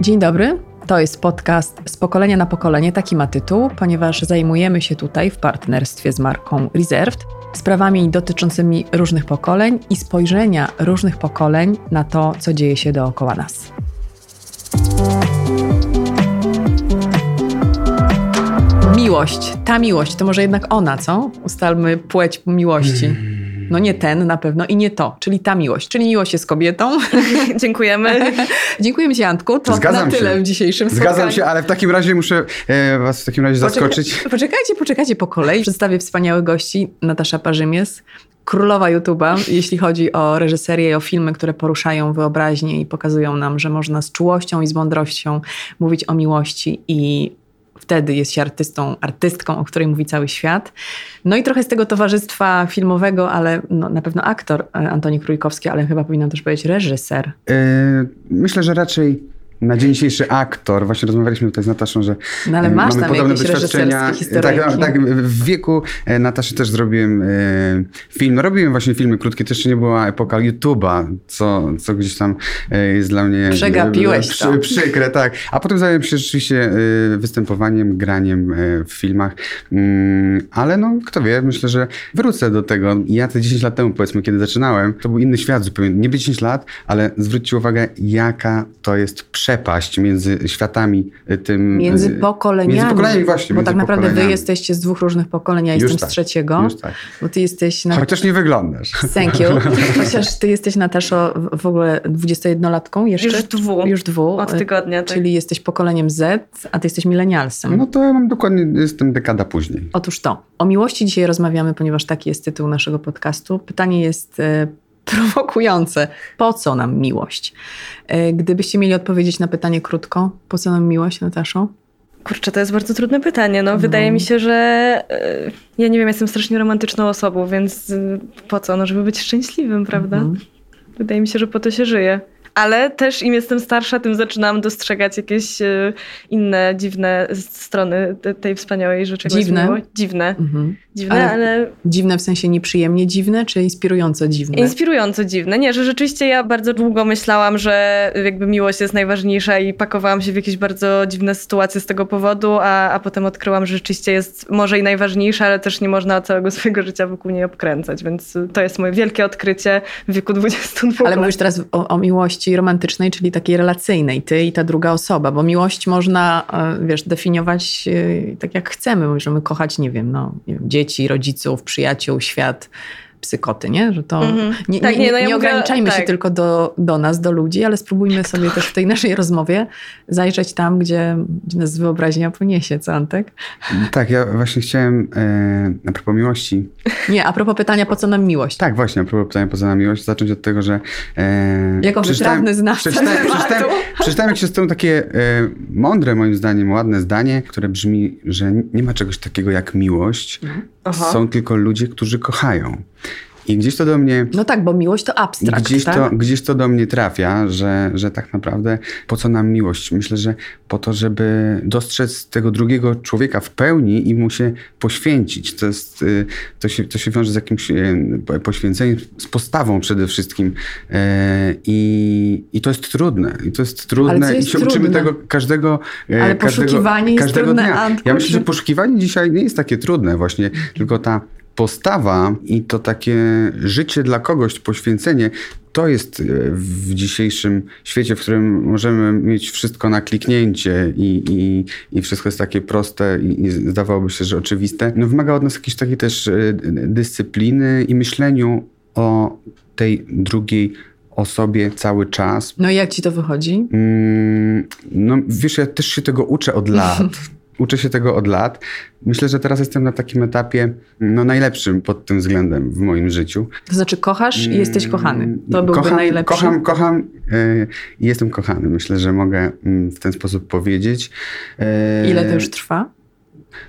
Dzień dobry. To jest podcast z pokolenia na pokolenie, taki ma tytuł, ponieważ zajmujemy się tutaj w partnerstwie z marką Reserved sprawami dotyczącymi różnych pokoleń i spojrzenia różnych pokoleń na to, co dzieje się dookoła nas. Miłość, ta miłość, to może jednak ona, co? Ustalmy płeć miłości. No nie ten na pewno i nie to, czyli ta miłość, czyli miłość jest kobietą. Dziękujemy. Dziękujemy Ci Antku, to Zgadzam na tyle się. w dzisiejszym Zgadzam spotkaniu. się, ale w takim razie muszę e, was w takim razie zaskoczyć. Poczekaj, poczekajcie, poczekajcie po kolei. Przedstawię wspaniałych gości. Natasza Parzymies, królowa YouTube'a, jeśli chodzi o reżyserię i o filmy, które poruszają wyobraźnię i pokazują nam, że można z czułością i z mądrością mówić o miłości i wtedy jest się artystą, artystką, o której mówi cały świat. No i trochę z tego towarzystwa filmowego, ale no, na pewno aktor e, Antoni Krójkowski, ale chyba powinnam też powiedzieć reżyser. E, myślę, że raczej na dzień dzisiejszy aktor, właśnie rozmawialiśmy tutaj z Nataszą, że No ale e, masz mamy tam podobne doświadczenia. reżyserskie Tak, historyjki. tak, w wieku e, Nataszy też zrobiłem e, film. No, robiłem właśnie filmy krótkie, to jeszcze nie była epoka YouTube'a, co, co gdzieś tam e, jest dla mnie Przegapiłeś e, to. przykre, tak. A potem zająłem się rzeczywiście e, występowaniem, graniem e, w filmach. Mm, Ale no, kto wie, myślę, że wrócę do tego. Ja te 10 lat temu, powiedzmy, kiedy zaczynałem, to był inny świat zupełnie. Nie 10 lat, ale zwróćcie uwagę, jaka to jest przepaść między światami y, tym... Między y, pokoleniami. Między pokoleniami, właśnie. Bo między tak naprawdę wy jesteście z dwóch różnych pokoleń, ja Już jestem tak, z trzeciego. Już tak. Bo ty jesteś. Na... Chociaż nie wyglądasz. Thank you. Chociaż ty jesteś Nataszo w- ogóle 21-latką jeszcze? Już dwu. Już dwu. Od tygodnia, tak. Czyli jesteś pokoleniem Z, a ty jesteś milenialsem. No to ja mam dokładnie, jestem dekada później. Otóż to. O miłości dzisiaj rozmawiamy, ponieważ taki jest tytuł naszego podcastu. Pytanie jest e, prowokujące. Po co nam miłość? E, gdybyście mieli odpowiedzieć na pytanie krótko, po co nam miłość, Nataszo? Kurczę, to jest bardzo trudne pytanie. No, wydaje mi się, że e, ja nie wiem, jestem strasznie romantyczną osobą, więc e, po co? No, żeby być szczęśliwym, prawda? Mhm. Wydaje mi się, że po to się żyje. Ale też im jestem starsza, tym zaczynam dostrzegać jakieś inne dziwne strony te- tej wspaniałej rzeczy. Dziwne? Dziwne. Mhm. Dziwne, Ale- ale Dziwne w sensie nieprzyjemnie dziwne, czy inspirująco dziwne? Inspirująco dziwne. Nie, że rzeczywiście ja bardzo długo myślałam, że jakby miłość jest najważniejsza i pakowałam się w jakieś bardzo dziwne sytuacje z tego powodu, a, a potem odkryłam, że rzeczywiście jest może i najważniejsza, ale też nie można całego swojego życia wokół niej obkręcać, więc to jest moje wielkie odkrycie w wieku 22 Ale lat. mówisz teraz o, o miłości romantycznej, czyli takiej relacyjnej, ty i ta druga osoba, bo miłość można, e, wiesz, definiować e, tak jak chcemy. Możemy kochać, nie wiem, no, nie wiem, dzieci, rodziców, przyjaciół, świat, psykoty, nie? Że to Mhm. nie, Tak, nie, nie, no ja nie mówię- ograniczajmy się tak. tylko do, do nas, do ludzi, ale spróbujmy sobie też w tej naszej rozmowie zajrzeć tam, gdzie, gdzie nas wyobraźnia poniesie, co Antek? Tak, ja właśnie chciałem e, a propos miłości. Nie, a propos pytania, po co nam miłość? Tak, właśnie, a propos pytania poza na miłość, zacząć od tego, że... E, Jako wytrawny znawca przeczytałem, przeczytałem, przeczytałem jakieś z takie e, mądre, moim zdaniem, ładne zdanie, które brzmi, że nie ma czegoś takiego jak miłość. Aha. Są tylko ludzie, którzy kochają. I gdzieś to do mnie No tak, bo miłość to abstrakt, Gdzieś, tak? to, gdzieś to do mnie trafia, że, że tak naprawdę po co nam miłość? Myślę, że po to, żeby dostrzec tego drugiego człowieka w pełni i mu się poświęcić. To, jest, y, to, się, to się wiąże z jakimś y, po- poświęceniem, z postawą przede wszystkim. E, I, I to jest trudne. I to jest Ale trudne. I jest się uczymy trudne? tego każdego, Ale każdego, poszukiwanie jest każdego trudne, dnia. Ja myślę, że poszukiwanie dzisiaj nie jest takie trudne właśnie, tylko ta postawa i to takie życie dla kogoś, poświęcenie, to jest e, w dzisiejszym świecie, w którym możemy mieć wszystko na kliknięcie i, i, i wszystko jest takie proste i, i zdawałoby się, że oczywiste. No wymaga od nas jakiejś takiej też e, dyscypliny i myśleniu o tej drugiej osobie cały czas. No i jak ci to wychodzi? Mm, No wiesz, ja też się tego uczę od lat. Uczę się tego od lat. Myślę, że teraz jestem na takim etapie no, najlepszym pod tym względem w moim życiu. To znaczy kochasz i jesteś kochany. To byłby kocham, najlepszy. Kocham, kocham e, i jestem kochany. Myślę, że mogę mm, w ten sposób powiedzieć. E, Ile to już trwa?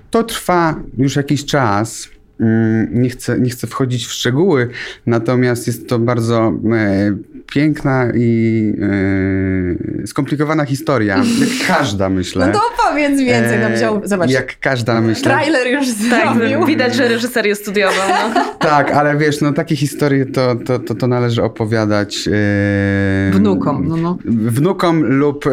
To trwa już jakiś czas. Mm, nie chcę, nie chcę wchodzić w szczegóły, natomiast jest to bardzo e, piękna i e, skomplikowana historia. Jak każda, myślę. No to opowiedz więcej, no wziął, zobacz. Jak każda, myślę. Trailer już Tak, zrobił. widać, że reżyserię studiował. No. Tak, ale wiesz, no takie historie to, to, to, to należy opowiadać e, Wnukom, no, no. Wnukom lub e,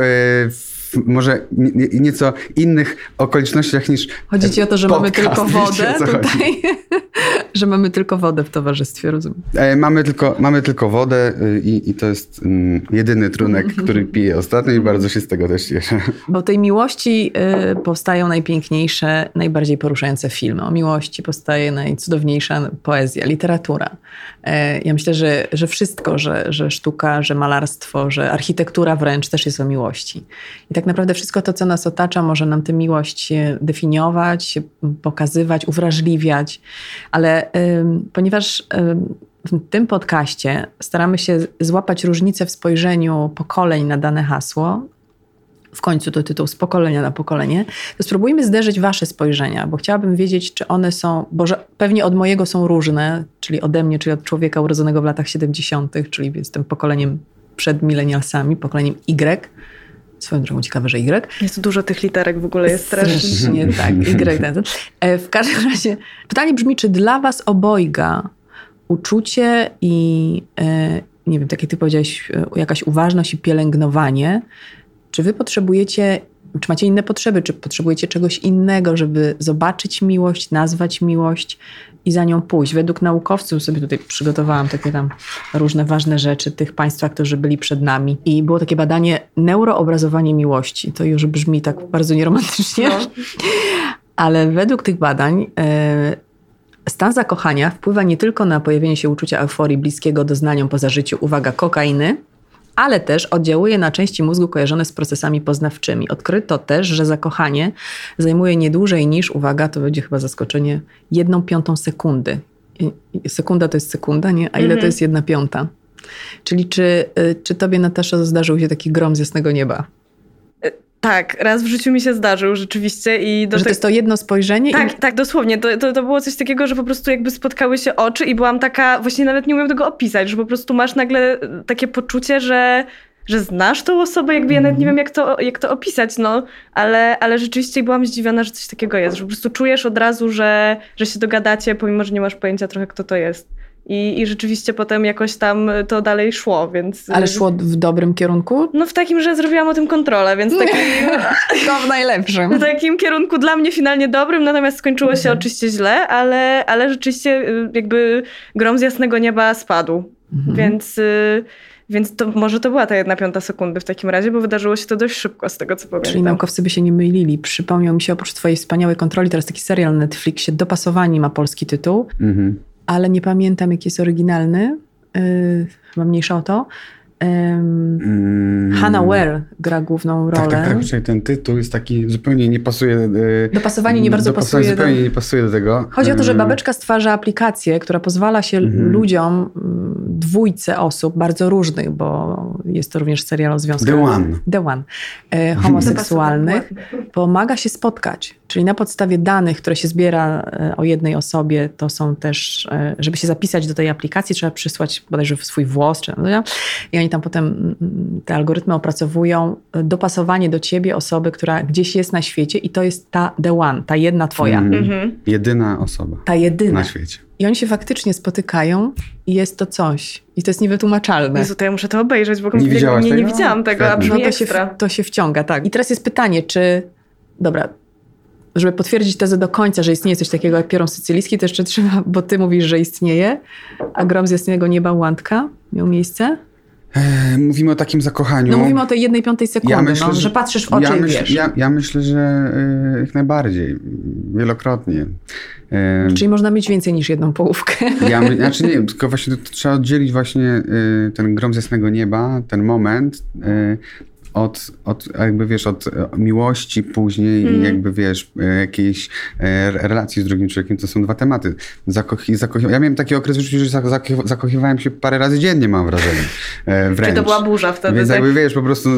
w może nie, nieco innych okolicznościach niż Chodzi ci o to, że mamy podcast. tylko Wiecie, wodę tutaj. że mamy tylko wodę w towarzystwie, rozumiem. E, mamy, tylko, mamy tylko wodę y, i, i to jest mm, jedyny trunek, który piję ostatnio i bardzo się z tego też cieszę. Bo tej miłości y, powstają najpiękniejsze, najbardziej poruszające filmy. O miłości powstaje najcudowniejsza poezja, literatura. E, ja myślę, że, że wszystko, że, że sztuka, że malarstwo, że architektura wręcz też jest o miłości. I tak naprawdę wszystko to, co nas otacza, może nam tę miłość e, definiować, pokazywać, uwrażliwiać. Ale ponieważ w tym podcaście staramy się złapać różnice w spojrzeniu pokoleń na dane hasło, w końcu to tytuł z pokolenia na pokolenie, to spróbujmy zderzyć wasze spojrzenia, bo chciałabym wiedzieć, czy one są, bo pewnie od mojego są różne, czyli ode mnie, czyli od człowieka urodzonego w latach 70., czyli jestem pokoleniem przed milenialsami, pokoleniem Y. Swoją drogą ciekawe, że Y. Jest dużo tych literek w ogóle, jest strasznie. Tak. Y, ten, ten. E, W każdym razie pytanie brzmi, czy dla was obojga uczucie i e, nie wiem, tak jak ty powiedziałeś, e, jakaś uważność i pielęgnowanie, czy wy potrzebujecie, czy macie inne potrzeby, czy potrzebujecie czegoś innego, żeby zobaczyć miłość, nazwać miłość i za nią pójść? Według naukowców sobie tutaj przygotowałam takie tam różne ważne rzeczy tych państwa, którzy byli przed nami. I było takie badanie neuroobrazowanie miłości. To już brzmi tak bardzo nieromantycznie. No. Ale według tych badań e, stan zakochania wpływa nie tylko na pojawienie się uczucia euforii bliskiego doznaniom po zażyciu, uwaga, kokainy, ale też oddziałuje na części mózgu kojarzone z procesami poznawczymi. Odkryto też, że zakochanie zajmuje nie dłużej niż, uwaga, to będzie chyba zaskoczenie, jedną piątą sekundy. Sekunda to jest sekunda, nie? A ile to Mhm. jest jedna piąta? Czyli czy, y, czy tobie, Natasza, zdarzył się taki grom z jasnego nieba? Tak, raz w życiu mi się zdarzył rzeczywiście i do że to te- jest to jedno spojrzenie? Tak, i... tak, dosłownie. To, to, to było coś takiego, że po prostu jakby spotkały się oczy i byłam taka, właśnie nawet nie umiem tego opisać, że po prostu masz nagle e, takie poczucie, że, że znasz tą osobę, jakby ja nawet nie wiem, jak to, jak to opisać, no, ale, ale rzeczywiście byłam zdziwiona, że coś takiego jest, że po prostu czujesz od razu, że, że się dogadacie, pomimo, że nie masz pojęcia trochę, kto to jest. I, I rzeczywiście potem jakoś tam to dalej szło, więc... Ale szło w dobrym kierunku? No w takim, że zrobiłam o tym kontrolę, więc taki, To w najlepszym. w takim kierunku dla mnie finalnie dobrym, natomiast skończyło się Mhm. oczywiście źle, ale, ale rzeczywiście y, jakby grom z jasnego nieba spadł. Mhm. Więc, y, więc to może to była ta jedna piąta sekundy w takim razie, bo wydarzyło się to dość szybko z tego, co Czyli pamiętam. naukowcy by się nie mylili. Przypomniał mi się oprócz twojej wspaniałej kontroli teraz taki serial na Netflixie, Dopasowani ma polski tytuł, Mhm. Ale nie pamiętam jaki jest oryginalny. Yy, chyba mniejsza o to. Mm. Hannah Ware gra główną rolę. Tak, tak, tak. Czyli ten tytuł jest taki, zupełnie nie pasuje. e, Dopasowanie nie bardzo dopasowanie pasuje do- Zupełnie nie pasuje do tego. Chodzi o to, że babeczka stwarza aplikację, która pozwala się Mhm. ludziom, mm, dwójce osób, bardzo różnych, bo jest to również serial o związkach. The One. The One. E, homoseksualnych. Pomaga się spotkać. Czyli na podstawie danych, które się zbiera e, o jednej osobie, to są też, e, żeby się zapisać do tej aplikacji, trzeba przysłać bodajże swój włos. Czy, I oni tam potem mm, te algorytmy opracowują e, dopasowanie do ciebie osoby, która gdzieś jest na świecie i to jest ta The One, ta jedna twoja. Mm. Mhm. Jedyna osoba Ta jedyna. na świecie. I oni się faktycznie spotykają i jest to coś. I to jest niewytłumaczalne. Jezu, to ja muszę to obejrzeć, bo Nie nie, nie, nie tego? widziałam tego, a No to się, to się wciąga, tak. I teraz jest pytanie, czy... Dobra, żeby potwierdzić tezę do końca, że istnieje coś takiego jak piorun sycylijski, to jeszcze trzeba, bo ty mówisz, że istnieje, a grom z jasnego nieba łątka miał miejsce? E, mówimy o takim zakochaniu. No mówimy o tej jednej piątej sekundy, myślę, no, że, patrzysz w oczy ja i myśl, wiesz. Ja, ja myślę, że e, jak najbardziej. Wielokrotnie. E, Czyli można mieć więcej niż jedną połówkę. Ja my, znaczy nie, tylko właśnie to, to trzeba oddzielić właśnie y, ten grom z jasnego nieba, ten moment y, od, od jakby wiesz, od miłości później mm. i mhm. jakby wiesz, jakiejś relacji z drugim człowiekiem, to są dwa tematy. Zakochi, zakochi... Ja miałem taki okres w życiu, że zakochiwałem się parę razy dziennie, mam wrażenie. Wręcz. Czy to była burza wtedy? Więc tak? jakby wiesz, po prostu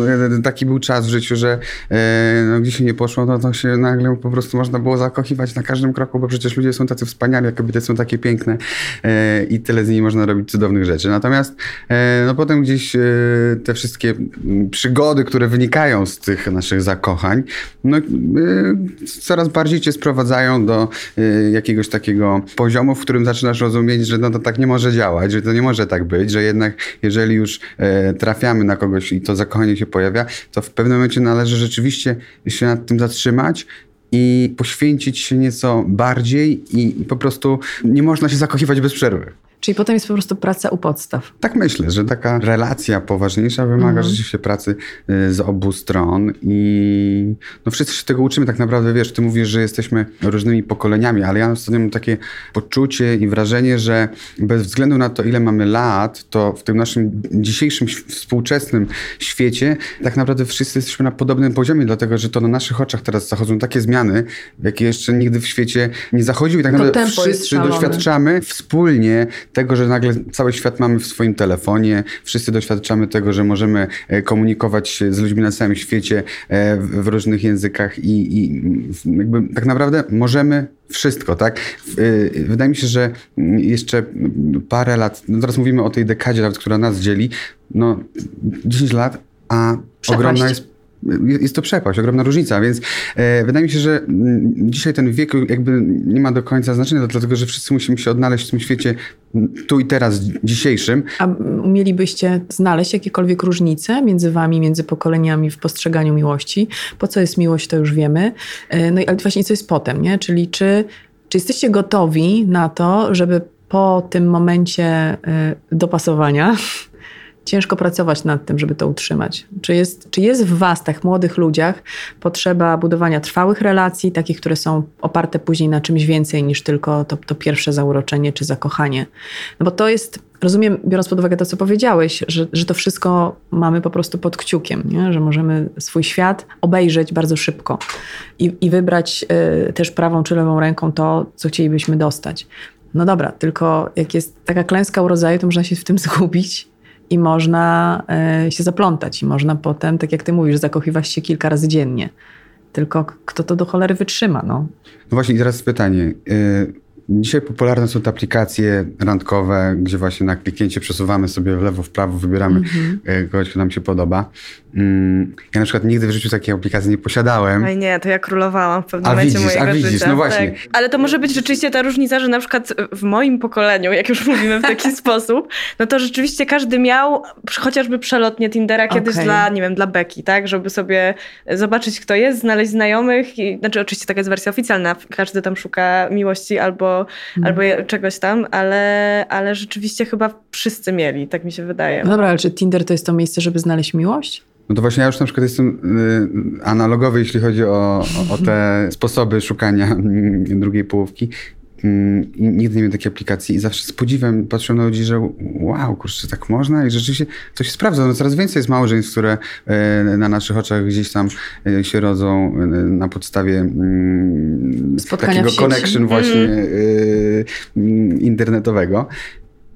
taki był czas w życiu, że no, gdzie się nie poszło, no to się nagle po prostu można było zakochiwać na każdym kroku, bo przecież ludzie są tacy wspaniali, a kobiety są takie piękne i tyle z nimi można robić cudownych rzeczy. Natomiast no potem gdzieś te wszystkie przygody, które wynikają z tych naszych zakochań, no, coraz bardziej cię sprowadzają do jakiegoś takiego poziomu, w którym zaczynasz rozumieć, że no to tak nie może działać, że to nie może tak być, że jednak jeżeli już trafiamy na kogoś i to zakochanie się pojawia, to w pewnym momencie należy rzeczywiście się nad tym zatrzymać i poświęcić się nieco bardziej i po prostu nie można się zakochiwać bez przerwy. Czyli potem jest po prostu praca u podstaw. Tak myślę, że taka relacja poważniejsza wymaga mhm. rzeczywiście pracy y, z obu stron i no wszyscy się tego uczymy tak naprawdę, wiesz, ty mówisz, że jesteśmy różnymi pokoleniami, ale ja ostatnio mam takie poczucie i wrażenie, że bez względu na to, ile mamy lat, to w tym naszym dzisiejszym współczesnym świecie tak naprawdę wszyscy jesteśmy na podobnym poziomie, dlatego, że to na naszych oczach teraz zachodzą takie zmiany, jakie jeszcze nigdy w świecie nie zachodziły i tak naprawdę wszyscy doświadczamy wspólnie tego, że nagle cały świat mamy w swoim telefonie, wszyscy doświadczamy tego, że możemy e, komunikować się z ludźmi na całym świecie e, w różnych językach i, i jakby tak naprawdę możemy wszystko, tak? E, wydaje mi się, że jeszcze parę lat, no teraz mówimy o tej dekadzie, która nas dzieli, no 10 lat, a Przepaść. ogromna jest jest to przepaść, ogromna różnica, więc e, wydaje mi się, że m, dzisiaj ten wiek jakby nie ma do końca znaczenia, dlatego że wszyscy musimy się odnaleźć w tym świecie tu i teraz, dzisiejszym. A mielibyście znaleźć jakiekolwiek różnice między wami, między pokoleniami w postrzeganiu miłości? Po co jest miłość, to już wiemy. E, no i ale właśnie co jest potem, nie? Czyli czy, czy jesteście gotowi na to, żeby po tym momencie e, dopasowania ciężko pracować nad tym, żeby to utrzymać. Czy jest, czy jest w Was, tak młodych ludziach, potrzeba budowania trwałych relacji, takich, które są oparte później na czymś więcej niż tylko to, to pierwsze zauroczenie czy zakochanie? No bo to jest, rozumiem, biorąc pod uwagę to, co powiedziałeś, że, że to wszystko mamy po prostu pod kciukiem, nie? że możemy swój świat obejrzeć bardzo szybko i, i wybrać y, też prawą czy lewą ręką to, co chcielibyśmy dostać. No dobra, tylko jak jest taka klęska urodzaju, to można się w tym zgubić i można e, się zaplątać i można potem, tak jak ty mówisz, zakochiwać się kilka razy dziennie. Tylko kto to do cholery wytrzyma, no? No właśnie teraz pytanie. Y, Dzisiaj popularne są te aplikacje randkowe, gdzie właśnie na kliknięcie przesuwamy sobie w lewo, w prawo, wybieramy mm-hmm. kogoś, kto nam się podoba. Mm, ja na przykład nigdy w życiu takiej aplikacji nie posiadałem. Oj nie, to ja królowałam w pewnym a momencie widzisz, mojego a widzisz, życia. No właśnie. Tak. Ale to może być rzeczywiście ta różnica, że na przykład w moim pokoleniu, jak już mówimy w taki sposób, no to rzeczywiście każdy miał chociażby przelotnie Tindera kiedyś okay. dla, nie wiem, dla Beki, tak? Żeby sobie zobaczyć, kto jest, znaleźć znajomych. I, znaczy oczywiście taka jest wersja oficjalna, każdy tam szuka miłości albo Mhm. albo czegoś tam, ale, ale rzeczywiście chyba wszyscy mieli, tak mi się wydaje. No dobra, ale czy Tinder to jest to miejsce, żeby znaleźć miłość? No to właśnie ja już na przykład jestem y, analogowy, jeśli chodzi o, o te sposoby szukania drugiej połówki. Mm, I nigdy nie miałem takiej aplikacji i zawsze z podziwem patrzę na ludzi, że wow, kurczę, tak można i rzeczywiście to się sprawdza. No coraz więcej jest małżeństw, które e, na naszych oczach gdzieś tam e, się rodzą e, na podstawie mm, Spotkania takiego connection właśnie mm. internetowego.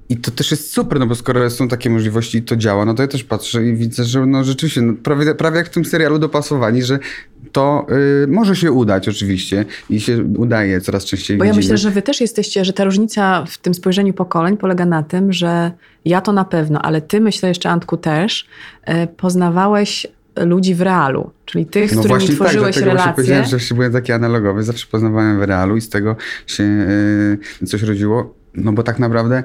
I to też jest super, no bo skoro są takie możliwości i to działa, no to ja też patrzę i widzę, że no rzeczywiście, no prawie, prawie jak w tym serialu dopasowani, że to y, może się udać oczywiście i się udaje coraz częściej. Bo widzimy. ja myślę, że wy też jesteście, że ta różnica w tym spojrzeniu pokoleń polega na tym, że ja to na pewno, ale ty myślę jeszcze Antku też, y, poznawałeś ludzi w realu, czyli tych, z no którymi tak, tworzyłeś tak, relacje. powiedziałem, że się byłem taki analogowy, zawsze poznawałem w realu i z tego się y, coś rodziło, no bo tak naprawdę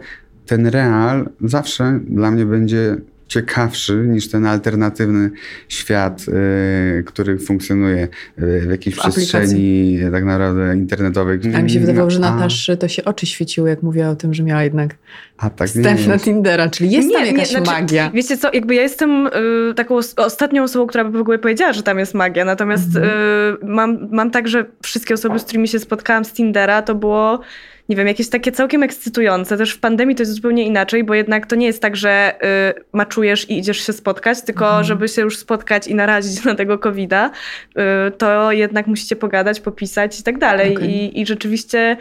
ten real zawsze dla mnie będzie ciekawszy niż ten alternatywny świat, y, który funkcjonuje y, w jakiejś w przestrzeni tak naprawdę internetowej. A mi się wydawało, że Natasz to się oczy świeciły, jak mówiła o tym, że miała jednak A, tak, wstęp na Tindera, czyli jest nie, tam jakaś nie, znaczy, magia. Wiecie co, jakby ja jestem y, taką ostatnią osobą, która by w ogóle powiedziała, że tam jest magia, natomiast mhm. y, mam, mam tak, że wszystkie osoby, z którymi się spotkałam z Tindera, to było nie wiem, jakieś takie całkiem ekscytujące. Też w pandemii to jest zupełnie inaczej, bo jednak to nie jest tak, że y, maczujesz i idziesz się spotkać, tylko mhm. żeby się już spotkać i narazić na tego COVID-a, y, to jednak musicie pogadać, popisać i tak dalej. Okay. I, I rzeczywiście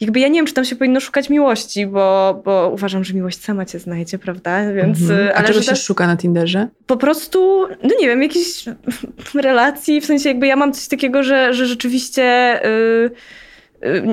jakby ja nie wiem, czy tam się powinno szukać miłości, bo, bo uważam, że miłość sama cię znajdzie, prawda? Więc, mhm. A ale czego się też, szuka na Tinderze? Po prostu, no nie wiem, jakiejś relacji, w sensie jakby ja mam coś takiego, że, że rzeczywiście... Yy, Y,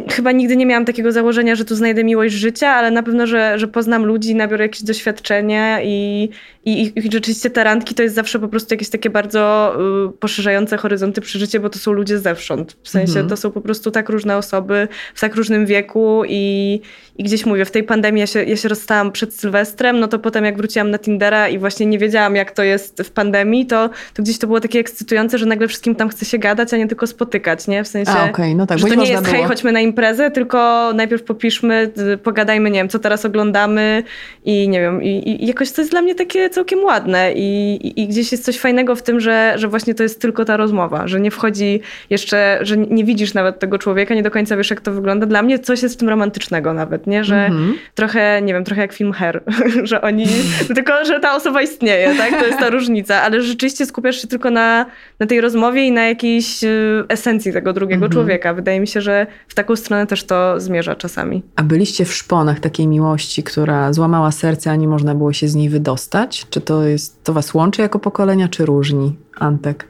chyba nigdy nie miałam takiego założenia, że tu znajdę miłość życia, ale na pewno, że, że poznam ludzi, nabiorę jakieś doświadczenia i, i, i rzeczywiście te randki to jest zawsze po prostu jakieś takie bardzo y, poszerzające horyzonty przeżycie, bo to są ludzie zewsząd. W sensie mhm. to są po prostu tak różne osoby w tak różnym wieku i, i gdzieś mówię, w tej pandemii ja się, ja się rozstałam przed Sylwestrem, no to potem jak wróciłam na Tindera i właśnie nie wiedziałam jak to jest w pandemii, to, to gdzieś to było takie ekscytujące, że nagle wszystkim tam chce się gadać, a nie tylko spotykać, nie? W sensie, a, okay. no tak, że to nie jest hej, chodźmy na imprezę, tylko najpierw popiszmy, pogadajmy, nie wiem, co teraz oglądamy i nie wiem, i, i jakoś to jest dla mnie takie całkiem ładne i, i, i, gdzieś jest coś fajnego w tym, że, że właśnie to jest tylko ta rozmowa, że nie wchodzi jeszcze, że nie widzisz nawet tego człowieka, nie do końca wiesz jak to wygląda. Dla mnie coś jest w tym romantycznego nawet, nie? Że mm -hmm. trochę, nie wiem, trochę jak film Her, że oni, tylko, że ta osoba istnieje, tak? To jest ta różnica, ale rzeczywiście skupiasz się tylko na, na tej rozmowie i na jakiejś y, esencji tego drugiego mm -hmm. człowieka. Wydaje mi się, że w taką stronę też to zmierza czasami. A byliście w szponach takiej miłości, która złamała serce, a nie można było się z niej wydostać? Czy to jest, to was łączy jako pokolenia, czy różni, Antek?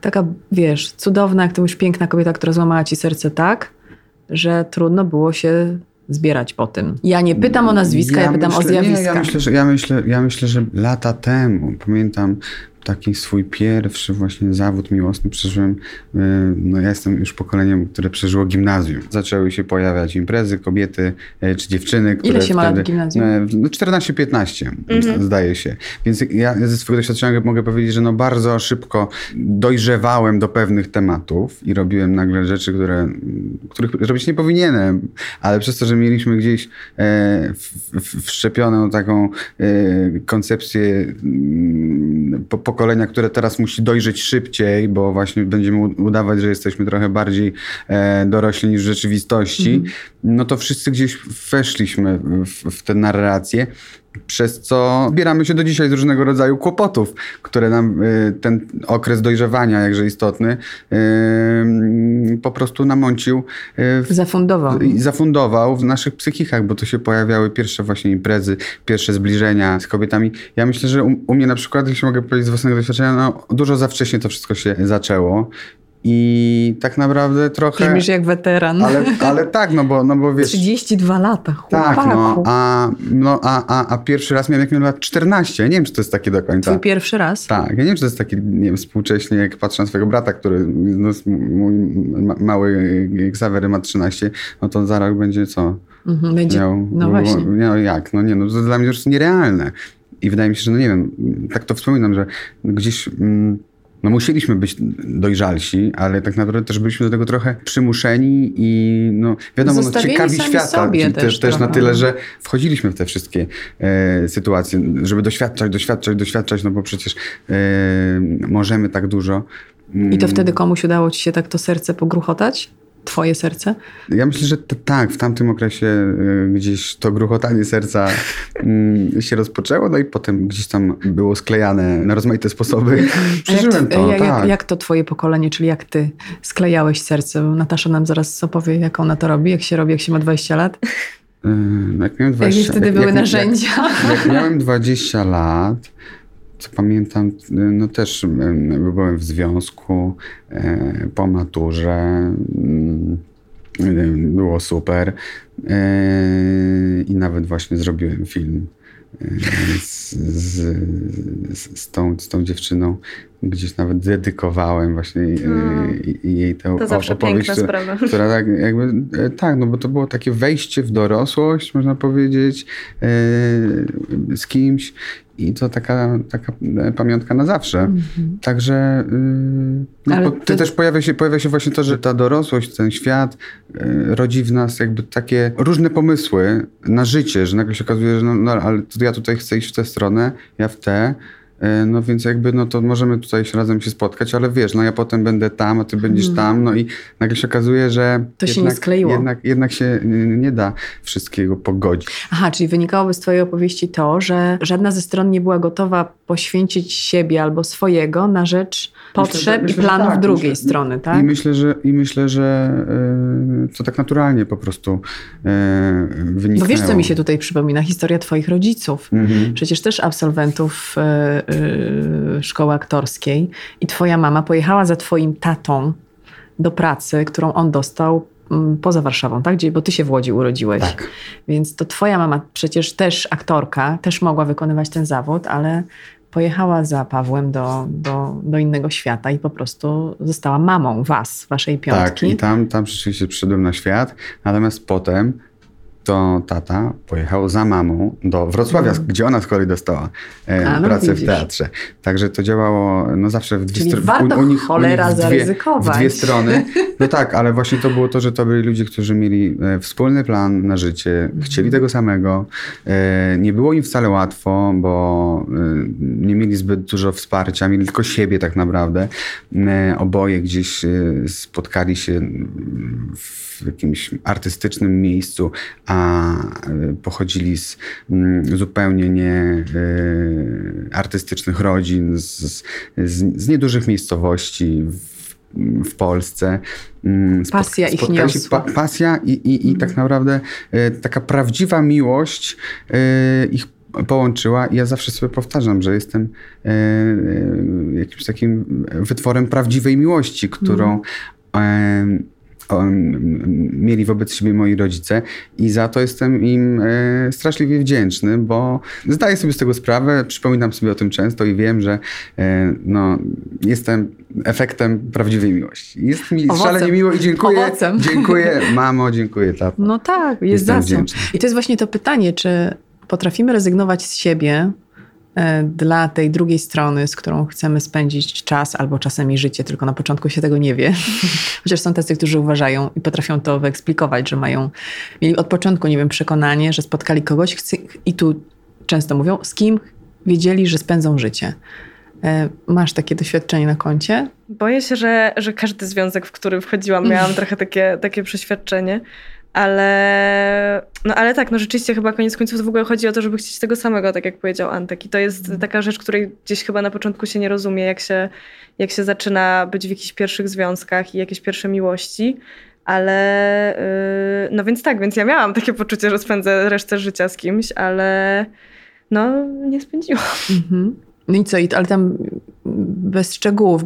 Taka, wiesz, cudowna, jak to już piękna kobieta, która złamała ci serce tak, że trudno było się zbierać po tym. Ja nie pytam o nazwiska, ja, ja pytam myślę, o zjawiska. Nie, ja, myślę, że, ja, myślę, ja myślę, że lata temu, pamiętam taki swój pierwszy właśnie zawód miłosny przeżyłem, y, no ja jestem już pokoleniem, które przeżyło gimnazjum. Zaczęły się pojawiać imprezy, kobiety y, czy dziewczyny, które Ile się ma lat w gimnazjum? Y, no 14-15 mhm. zdaje się. Więc ja ze swojego doświadczenia mogę powiedzieć, że no bardzo szybko dojrzewałem do pewnych tematów i robiłem nagle rzeczy, które, których robić nie powinienem, ale przez to, że mieliśmy gdzieś e, wszczepioną taką e, koncepcję pokolenia, które teraz musi dojrzeć szybciej, bo właśnie będziemy udawać, że jesteśmy trochę bardziej e, dorośli niż w rzeczywistości, mm. no to wszyscy gdzieś weszliśmy w, w tę narrację przez co zbieramy się do dzisiaj z różnego rodzaju kłopotów, które nam y, ten okres dojrzewania, jakże istotny, y, po prostu namącił. Y, zafundował. Zafundował w naszych psychikach, bo to się pojawiały pierwsze właśnie imprezy, pierwsze zbliżenia z kobietami. Ja myślę, że u, u mnie na przykład, jeśli mogę powiedzieć z własnego doświadczenia, no, dużo za wcześnie to wszystko się zaczęło. I tak naprawdę trochę... Brzmisz jak weteran. Ale, ale tak, no bo, no bo wiesz... 32 lata, chłopaku. Tak, no, a, no a, a, a pierwszy raz miałem jak miałem lat 14. Ja nie wiem, czy to jest takie do końca. Twój pierwszy raz? Tak, ja nie wiem, czy to jest taki, nie wiem, współcześnie, jak patrzę na swojego brata, który, no, mój mały Xavery ma 13, no to za rok będzie co? Mhm, będzie, miał, no właśnie. No jak, no nie, no to dla mnie już nierealne. I wydaje mi się, że no nie wiem, tak to wspominam, że gdzieś... Mm, no musieliśmy być dojrzalsi, ale tak naprawdę też byliśmy do tego trochę przymuszeni i no wiadomo, no, ciekawi świata też, też na tyle, że wchodziliśmy w te wszystkie e, sytuacje, żeby doświadczać, doświadczać, doświadczać, no bo przecież e, możemy tak dużo. I to wtedy komuś udało ci się tak to serce pogruchotać? Twoje serce? Ja myślę, że tak, w tamtym okresie y, gdzieś to gruchotanie serca y, się rozpoczęło, no i potem gdzieś tam było sklejane na rozmaite sposoby. Przeżyłem to, jak, tak. jak, jak, to twoje pokolenie, czyli jak ty sklejałeś serce? Natasza nam zaraz opowie, jak ona to robi, jak się robi, jak się ma 20 lat. Y, jak miałem 20, Jakie wtedy jak, były jak, narzędzia? Jak, jak miałem 20 lat, co pamiętam, no też byłem w związku e, po maturze. Mm, było super. E, I nawet właśnie zrobiłem film e, z, z, z, tą, z tą dziewczyną. Gdzieś nawet dedykowałem właśnie hmm. jej tę to zawsze opowieść, która, sprawa. która tak jakby, tak, no bo to było takie wejście w dorosłość, można powiedzieć, z kimś i to taka, taka e, pamiątka na zawsze. Mm -hmm. Także yy, no, ty też pojawia się, pojawia się właśnie to, że ta dorosłość, ten świat yy, rodzi w nas jakby takie różne pomysły na życie, że nagle się okazuje, że no, no ale ja tutaj chcę iść w tę stronę, ja w tę. E, no więc jakby, no to możemy tutaj się razem się spotkać, ale wiesz, no ja potem będę tam, a ty będziesz Mhm. tam, no i nagle się okazuje, że To się nie jednak, skleiło. Jednak, jednak się nie da wszystkiego pogodzić. Aha, czyli wynikałoby z Twojej opowieści to, że żadna ze stron nie była gotowa poświęcić siebie albo swojego na rzecz potrzeb myślę, i planów tak, drugiej myślę- strony, tak? I myślę, że, i myślę, że y, to tak naturalnie po prostu y, wyniknęło. Bo wiesz, co mi się tutaj przypomina? Historia Twoich rodziców. Mhm. Przecież też absolwentów e, e, szkoły aktorskiej i twoja mama pojechała za twoim tatą do pracy, którą on dostał mm, poza Warszawą, tak? Gdzie, bo ty się w Łodzi urodziłeś. Tak. Więc to twoja mama przecież też aktorka, też mogła wykonywać ten zawód, ale pojechała za Pawłem do, do, do innego świata i po prostu została mamą was, waszej Tak, piątki. i tam, tam rzeczywiście przyszedłem na świat, natomiast potem to tata pojechał za mamą do Wrocławia, gdzie ona z kolei dostała e, Mm. No pracę w widzisz. teatrze. Także to działało no zawsze w dwie Czyli strony. warto cholera w dwie, zaryzykować. w dwie strony. No tak, ale właśnie to było to, że to byli ludzie, którzy mieli e, wspólny plan na życie, chcieli tego samego. E, Nie było im wcale łatwo, bo e, nie mieli zbyt dużo wsparcia, mieli tylko siebie tak naprawdę. E, Oboje gdzieś e, spotkali się w jakimś artystycznym miejscu, a e, pochodzili z mm, zupełnie nie e, artystycznych rodzin, z, z, z niedużych miejscowości w, w Polsce. Mm, Pasja ich niosła. Pa, pasja i, i, i tak naprawdę e, taka prawdziwa miłość ich połączyła i ja zawsze sobie powtarzam, że jestem jakimś takim wytworem prawdziwej miłości, którą e, o, m, mieli wobec siebie moi rodzice i za to jestem im e, straszliwie wdzięczny, bo zdaję sobie z tego sprawę, przypominam sobie o tym często i wiem, że e, no, jestem efektem prawdziwej miłości. Jest mi Owocem. szalenie miło i dziękuję. Owocem. Dziękuję mamo, dziękuję tato. No tak, jest Jestem za co. I to jest właśnie to pytanie, czy potrafimy rezygnować z siebie dla tej drugiej strony, z którą chcemy spędzić czas albo czasami życie, tylko na początku się tego nie wie. Chociaż są tacy, którzy uważają i potrafią to wyeksplikować, że mają, mieli od początku, nie wiem, przekonanie, że spotkali kogoś i tu często mówią, z kim wiedzieli, że spędzą życie. E, Masz takie doświadczenie na koncie? Boję się, że, że każdy związek, w który wchodziłam, miałam trochę takie, takie przeświadczenie. Ale, no ale tak, no rzeczywiście chyba koniec końców w ogóle chodzi o to, żeby chcieć tego samego, tak jak powiedział Antek. I to jest taka rzecz, której gdzieś chyba na początku się nie rozumie, jak się, jak się zaczyna być w jakichś pierwszych związkach i jakieś pierwsze miłości. Ale yy, no więc tak, więc ja miałam takie poczucie, że spędzę resztę życia z kimś, ale no nie spędziłam. Mhm. No i co, i- ale tam bez szczegółów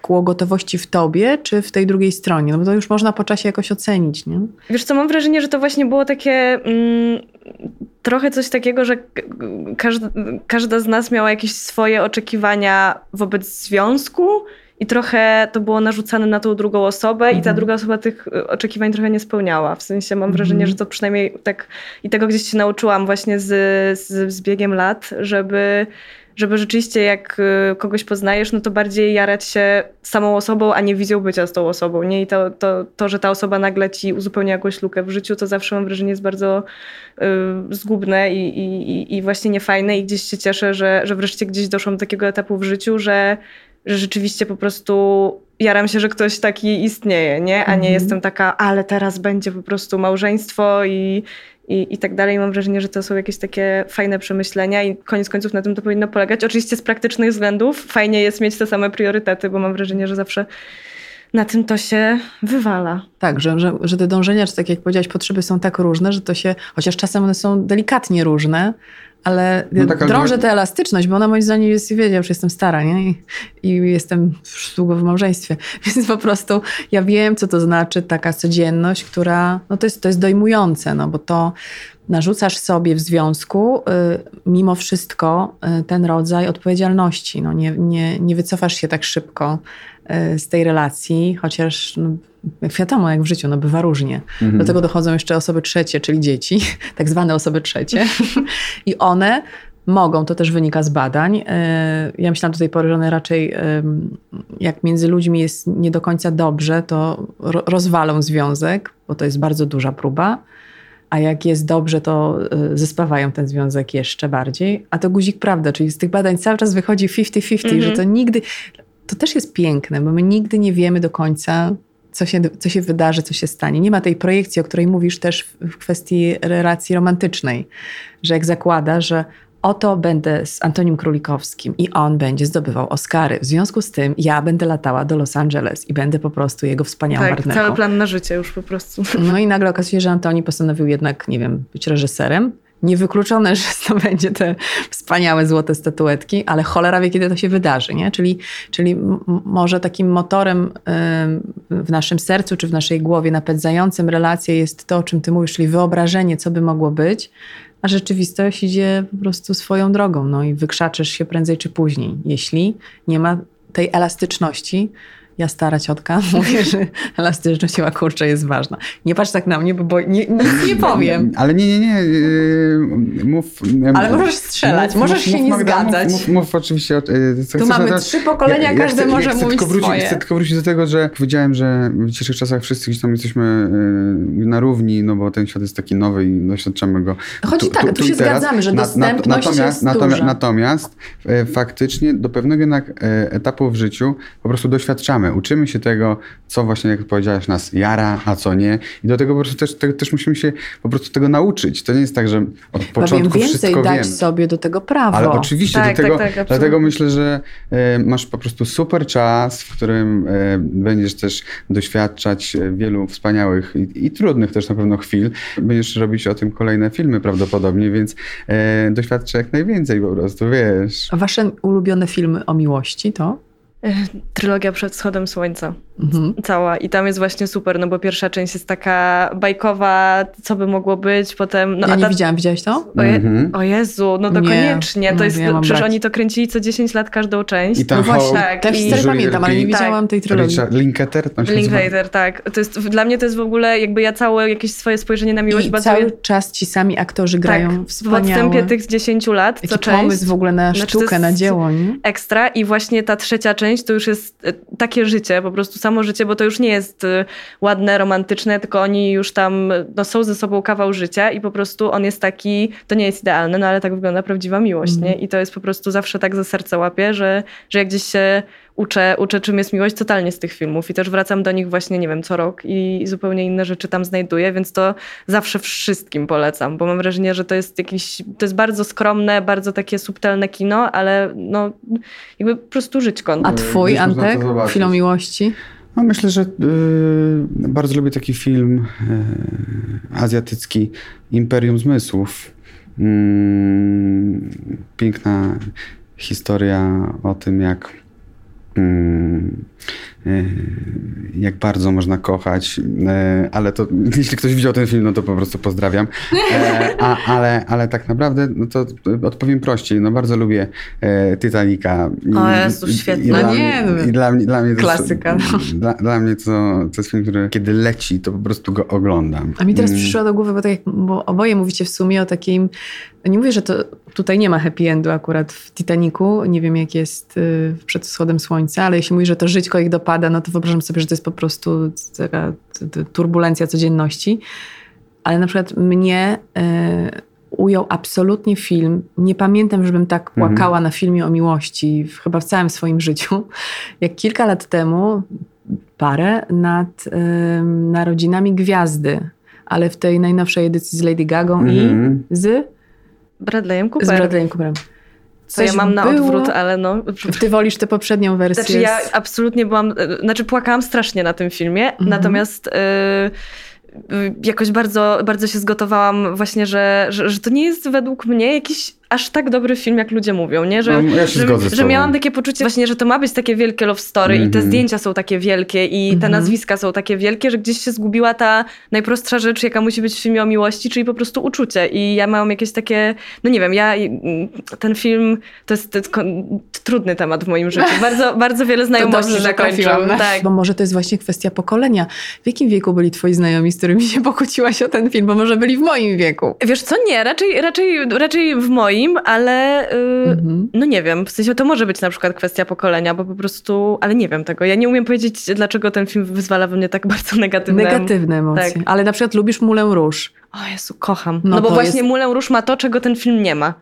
brakło gotowości w tobie, czy w tej drugiej stronie? No bo to już można po czasie jakoś ocenić, nie? Wiesz co, mam wrażenie, że to właśnie było takie mm, trochę coś takiego, że każda, każda z nas miała jakieś swoje oczekiwania wobec związku i trochę to było narzucane na tą drugą osobę i ta Mhm. druga osoba tych y, oczekiwań trochę nie spełniała. W sensie mam wrażenie, Mhm. że to przynajmniej tak i tego gdzieś się nauczyłam właśnie z, z, z biegiem lat, żeby żeby rzeczywiście jak y, kogoś poznajesz, no to bardziej jarać się samą osobą, a nie wizją bycia z tą osobą. Nie? I to, to, to, że ta osoba nagle ci uzupełnia jakąś lukę w życiu, to zawsze mam wrażenie jest bardzo y, zgubne i, i, i- właśnie niefajne i gdzieś się cieszę, że, że wreszcie gdzieś doszłam do takiego etapu w życiu, że, że rzeczywiście po prostu jaram się, że ktoś taki istnieje, nie? A nie Mhm. jestem taka, ale teraz będzie po prostu małżeństwo i, i, i tak dalej. Mam wrażenie, że to są jakieś takie fajne przemyślenia i koniec końców na tym to powinno polegać. Oczywiście z praktycznych względów fajnie jest mieć te same priorytety, bo mam wrażenie, że zawsze na tym to się wywala. Tak, że, że, że te dążenia, czy tak jak powiedziałaś, potrzeby są tak różne, że to się, chociaż czasem one są delikatnie różne, ale No tak, ale drążę to- tę elastyczność, bo ona moim zdaniem jest, wiecie, ja już jestem stara, nie? I, I jestem już długo w małżeństwie, więc po prostu ja wiem, co to znaczy taka codzienność, która, no to jest, to jest dojmujące, no bo to narzucasz sobie w związku y, mimo wszystko y, ten rodzaj odpowiedzialności, no nie, nie, nie wycofasz się tak szybko y, z tej relacji, chociaż no, jak wiadomo, jak w życiu, no bywa różnie. Mhm. Do tego dochodzą jeszcze osoby trzecie, czyli dzieci, tak zwane osoby trzecie. I one mogą, to też wynika z badań. yy, Ja myślałam do tej pory, że one raczej, ym, jak między ludźmi jest nie do końca dobrze, to ro- rozwalą związek, bo to jest bardzo duża próba. a jak jest dobrze, to y, zespawają ten związek jeszcze bardziej. A to guzik prawda, czyli z tych badań cały czas wychodzi 50-50, Mhm. że to nigdy, to też jest piękne, bo my nigdy nie wiemy do końca, co się, co się wydarzy, co się stanie. Nie ma tej projekcji, o której mówisz też w, kwestii relacji romantycznej, że jak zakłada, że oto będę z Antonim Królikowskim i on będzie zdobywał Oscary. W związku z tym ja będę latała do Los Angeles i będę po prostu jego wspaniałą Tak, partnerką. cały plan na życie już po prostu. No i nagle okazuje się, że Antoni postanowił jednak, nie wiem, być reżyserem. Niewykluczone, że to będzie te wspaniałe złote statuetki, ale cholera wie, kiedy to się wydarzy, nie? Czyli, czyli może takim motorem w naszym sercu czy w naszej głowie napędzającym relacje jest to, o czym ty mówisz, czyli wyobrażenie, co by mogło być, a rzeczywistość idzie po prostu swoją drogą, no i wykrzaczysz się prędzej czy później, jeśli nie ma tej elastyczności, ja stara ciotka mówię, że elastyczność chyba kurczę jest ważna. Nie patrz tak na mnie, bo, bo nie, nic nie powiem. Ale nie, nie, nie. yy, Mów. Ale możesz strzelać, możesz się nie Magda, zgadzać. Mów, mów, mów oczywiście. o- yy, co Tu mamy na- trzy pokolenia, każdy chcę, może chcę mówić tylko wrócić, swoje. Chcę tylko wrócić do tego, że powiedziałem, że w dzisiejszych czasach wszyscy gdzieś tam jesteśmy yy, na równi, no bo ten świat jest taki nowy i doświadczamy go. Chodzi tak, tu się i teraz. zgadzamy, że Na- na- dostępność natomiast, jest natomiast, natomiast e, faktycznie do pewnego jednak e, etapu w życiu po prostu doświadczamy. Uczymy się tego, co właśnie, jak powiedziałaś, nas jara, a co nie. I do tego po prostu też, te, też musimy się po prostu tego nauczyć. To nie jest tak, że od Powiem początku więcej, wszystko dać wiemy. sobie do tego prawo. Ale oczywiście, Tak, do tego, tak, tak, dlatego myślę, że e, masz po prostu super czas, w którym e, będziesz też doświadczać e, wielu wspaniałych i, i trudnych też na pewno chwil. Będziesz robić o tym kolejne filmy prawdopodobnie, więc doświadczę jak najwięcej po prostu, wiesz. A Wasze ulubione filmy o miłości to? Trylogia przed wschodem słońca. Mhm. Cała. I tam jest właśnie super, no bo pierwsza część jest taka bajkowa, co by mogło być, potem... No, ja a nie ta- widziałam, widziałeś to? O, je, Mhm. o Jezu, no to Nie, koniecznie. no To jest, ja mam przecież brać. oni to kręcili co 10 lat każdą część. I tam No właśnie, tak, też i- pamiętam, ale nie widziałam tej trylogii. Richard Linklater? Linklater, tak. To jest, dla mnie to jest w ogóle, jakby ja całe jakieś swoje spojrzenie na miłość I bazuje... cały czas ci sami aktorzy grają tak, w wspaniałe. odstępie tych 10 lat, co Jaki część. pomysł w ogóle na Znaczy, sztukę, jest- na dzieło, nie? ekstra i właśnie ta trzecia część to już jest e, takie życie, po prostu samo życie, bo to już nie jest e, ładne, romantyczne, tylko oni już tam no, są ze sobą kawał życia i po prostu on jest taki, to nie jest idealne, no ale tak wygląda prawdziwa miłość, Mhm. nie? I to jest po prostu zawsze tak za serce łapie, że, że jak gdzieś się uczę, uczę, czym jest miłość, totalnie z tych filmów i też wracam do nich właśnie, nie wiem, co rok i, i zupełnie inne rzeczy tam znajduję, więc to zawsze wszystkim polecam, bo mam wrażenie, że to jest jakiś, to jest bardzo skromne, bardzo takie subtelne kino, ale no jakby po prostu żyćko. A twój, Antek? Chwilą miłości? No myślę, że y, bardzo lubię taki film y, azjatycki Imperium Zmysłów. Mm, piękna historia o tym, jak mm, y, jak bardzo można kochać, y, ale to jeśli ktoś widział ten film, no to po prostu pozdrawiam. E, a, ale, ale tak naprawdę no to odpowiem prościej. No bardzo lubię e, Titanica. I- O Jezu, i dla No mnie- nie. I dla mnie, dla mnie to jest- Klasyka. dla, dla mnie to, to jest film, który kiedy leci, to po prostu go oglądam. A mi teraz Mm. przyszło do głowy, bo tak jak bo oboje mówicie w sumie o takim. Nie mówię, że to tutaj nie ma happy endu akurat w Titaniku. Nie wiem, jak jest y, przed wschodem słońca, ale jeśli mówisz, że to żyćko ich dopada, no to wyobrażam sobie, że to jest po prostu taka turbulencja codzienności. Ale na przykład mnie y, ujął absolutnie film. Nie pamiętam, żebym tak Mhm. płakała na filmie o miłości, w, chyba w całym swoim życiu. Jak kilka lat temu parę nad y, narodzinami Gwiazdy, ale w tej najnowszej edycji z Lady Gagą Mhm. i z, Bradleyem z Cooper. Bradleyem Cooperem. To ja Coś mam na było- odwrót, ale no... Ty wolisz tę poprzednią wersję? Znaczy ja absolutnie byłam, e, znaczy płakałam strasznie na tym filmie, Mhm. natomiast e, jakoś bardzo, bardzo się zgotowałam właśnie, że, że, że to nie jest według mnie jakiś aż tak dobry film, jak ludzie mówią, nie? Że, No, ja się że, zgodzę z że miałam takie poczucie właśnie, że to ma być takie wielkie love story i te Mhm. zdjęcia są takie wielkie i te Mhm. nazwiska są takie wielkie, że gdzieś się zgubiła ta najprostsza rzecz, jaka musi być w filmie o miłości, czyli po prostu uczucie i ja mam jakieś takie, no nie wiem, ja mm, ten film to jest, to jest kon- trudny temat w moim życiu. Bardzo, bardzo wiele znajomości na- Tak. Bo może to jest właśnie kwestia pokolenia. W jakim wieku byli twoi znajomi, z którymi się pokłóciłaś o ten film? Bo może byli w moim wieku. Wiesz co, nie, raczej, raczej, raczej w moim moim, ale yy, Mhm. no nie wiem, w sensie to może być na przykład kwestia pokolenia, bo po prostu, ale nie wiem tego. Ja nie umiem powiedzieć, dlaczego ten film wyzwala we mnie tak bardzo negatywne. Negatywne emocje. Tak. Ale na przykład lubisz Mulę Róż. O Jezu, kocham. No No, bo właśnie jest- Moulin Rouge ma to, czego ten film nie ma.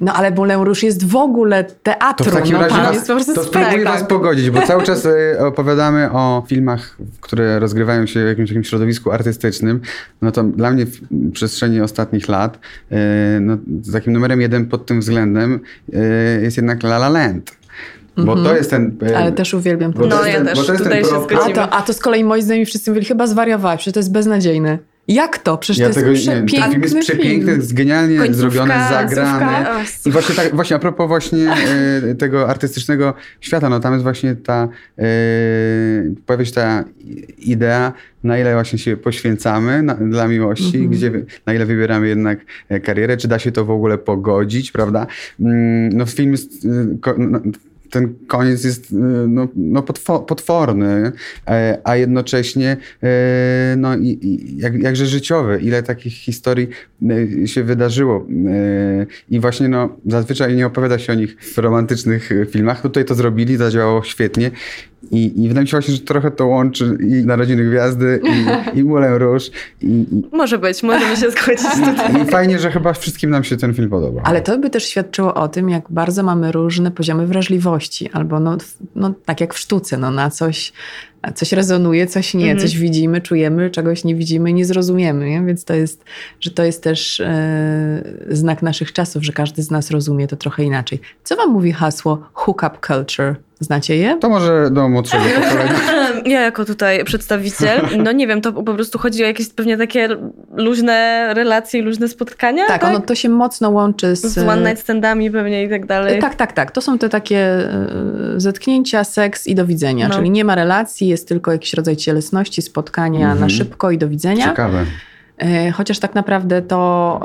No ale Mulę Róż jest w ogóle To teatrum. w takim no, razie tam prostu to spektakl. was pogodzić, bo cały czas e, opowiadamy o filmach, które rozgrywają się w jakimś takim środowisku artystycznym. No to dla mnie w przestrzeni ostatnich lat e, no, takim numerem jeden pod tym względem e, jest jednak La La Land. Bo to jest ten... Ale też uwielbiam ten to No, ja ten, też. bo to jest Tutaj ten się pro-. A to, a to z kolei moi znajomi wszyscy mówili, chyba zwariowałeś, przecież to jest beznadziejny. Jak to? Przecież Ja to tego jest nie. Ten film jest przepiękny, film. jest genialnie Końcówka, zrobiony, zagrany. I właśnie, tak, właśnie a propos właśnie e, tego artystycznego świata, no tam jest właśnie ta, e, pojawia się ta idea, na ile właśnie się poświęcamy na, dla miłości, gdzie, wy- na ile wybieramy jednak e, karierę, czy da się to w ogóle pogodzić, prawda? Mm, No film jest, no, ten koniec jest e, no, no potwo, potworny, e, a jednocześnie e, no, i, i, jak, jakże życiowy. Ile takich historii e, się wydarzyło. I właśnie no, zazwyczaj nie opowiada się o nich w romantycznych filmach. Tutaj to zrobili, zadziałało świetnie. I, I wydaje mi się właśnie, że trochę to łączy i Narodziny Gwiazdy, i, i Moulin Rouge. I, i, Może być, możemy się zgodzić tutaj. I fajnie, że chyba wszystkim nam się ten film podoba. Ale to by też świadczyło o tym, jak bardzo mamy różne poziomy wrażliwości, albo no, no, tak jak w sztuce, no, na coś, coś rezonuje, coś nie, Mhm. coś widzimy, czujemy, czegoś nie widzimy, nie zrozumiemy. Nie? Więc to jest, że to jest też e, znak naszych czasów, że każdy z nas rozumie to trochę inaczej. Co wam mówi hasło hookup culture? Znacie je? To może do młodszego pokolenia. Ja jako tutaj przedstawiciel, no nie wiem, to po prostu chodzi o jakieś pewnie takie luźne relacje luźne spotkania, Tak, tak? ono to się mocno łączy z... Z one night standami pewnie i tak dalej. Tak, tak, tak. To są te takie e, zetknięcia, seks i do widzenia. No. Czyli nie ma relacji, jest tylko jakiś rodzaj cielesności, spotkania na Mhm. szybko i do widzenia. Ciekawe. E, Chociaż tak naprawdę to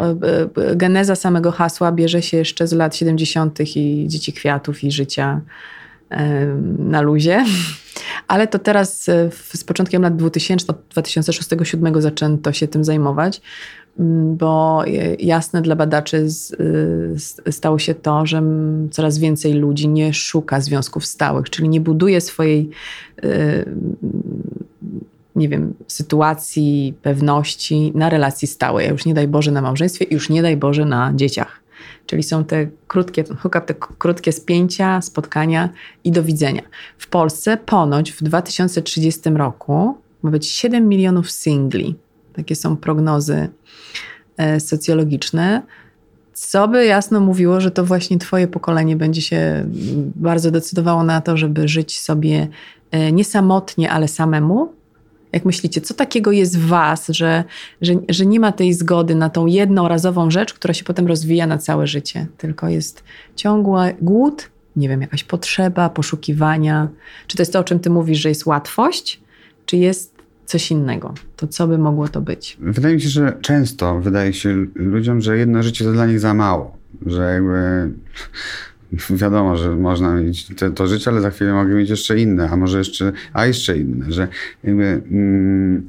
e, geneza samego hasła bierze się jeszcze z lat 70. i dzieci kwiatów i życia na luzie. Ale to teraz e, z początkiem lat 2000, od 2006-2007 zaczęto się tym zajmować, m, bo e, jasne dla badaczy s- stało się to, że coraz więcej ludzi nie szuka związków stałych, czyli nie buduje swojej nie wiem, sytuacji, pewności na relacji stałej, a już nie daj Boże na małżeństwie już nie daj Boże na dzieciach. Czyli są te krótkie, hookup, te krótkie spięcia, spotkania i do widzenia. W Polsce ponoć w 2030 roku ma być 7 milionów singli. Takie są prognozy e, socjologiczne. Co by jasno mówiło, że to właśnie twoje pokolenie będzie się bardzo decydowało na to, żeby żyć sobie e, nie samotnie, ale samemu? Jak myślicie, co takiego jest w was, że, że, że nie ma tej zgody na tą jednorazową rzecz, która się potem rozwija na całe życie, tylko jest ciągły głód, nie wiem, jakaś potrzeba, poszukiwania. Czy to jest to, o czym ty mówisz, że jest łatwość, czy jest coś innego? To co by mogło to być? Wydaje mi się, że często wydaje się ludziom, że jedno życie to dla nich za mało. Że jakby wiadomo, że można mieć te, to życie, ale za chwilę mogę mieć jeszcze inne, a może jeszcze, a jeszcze inne, że jakby mm,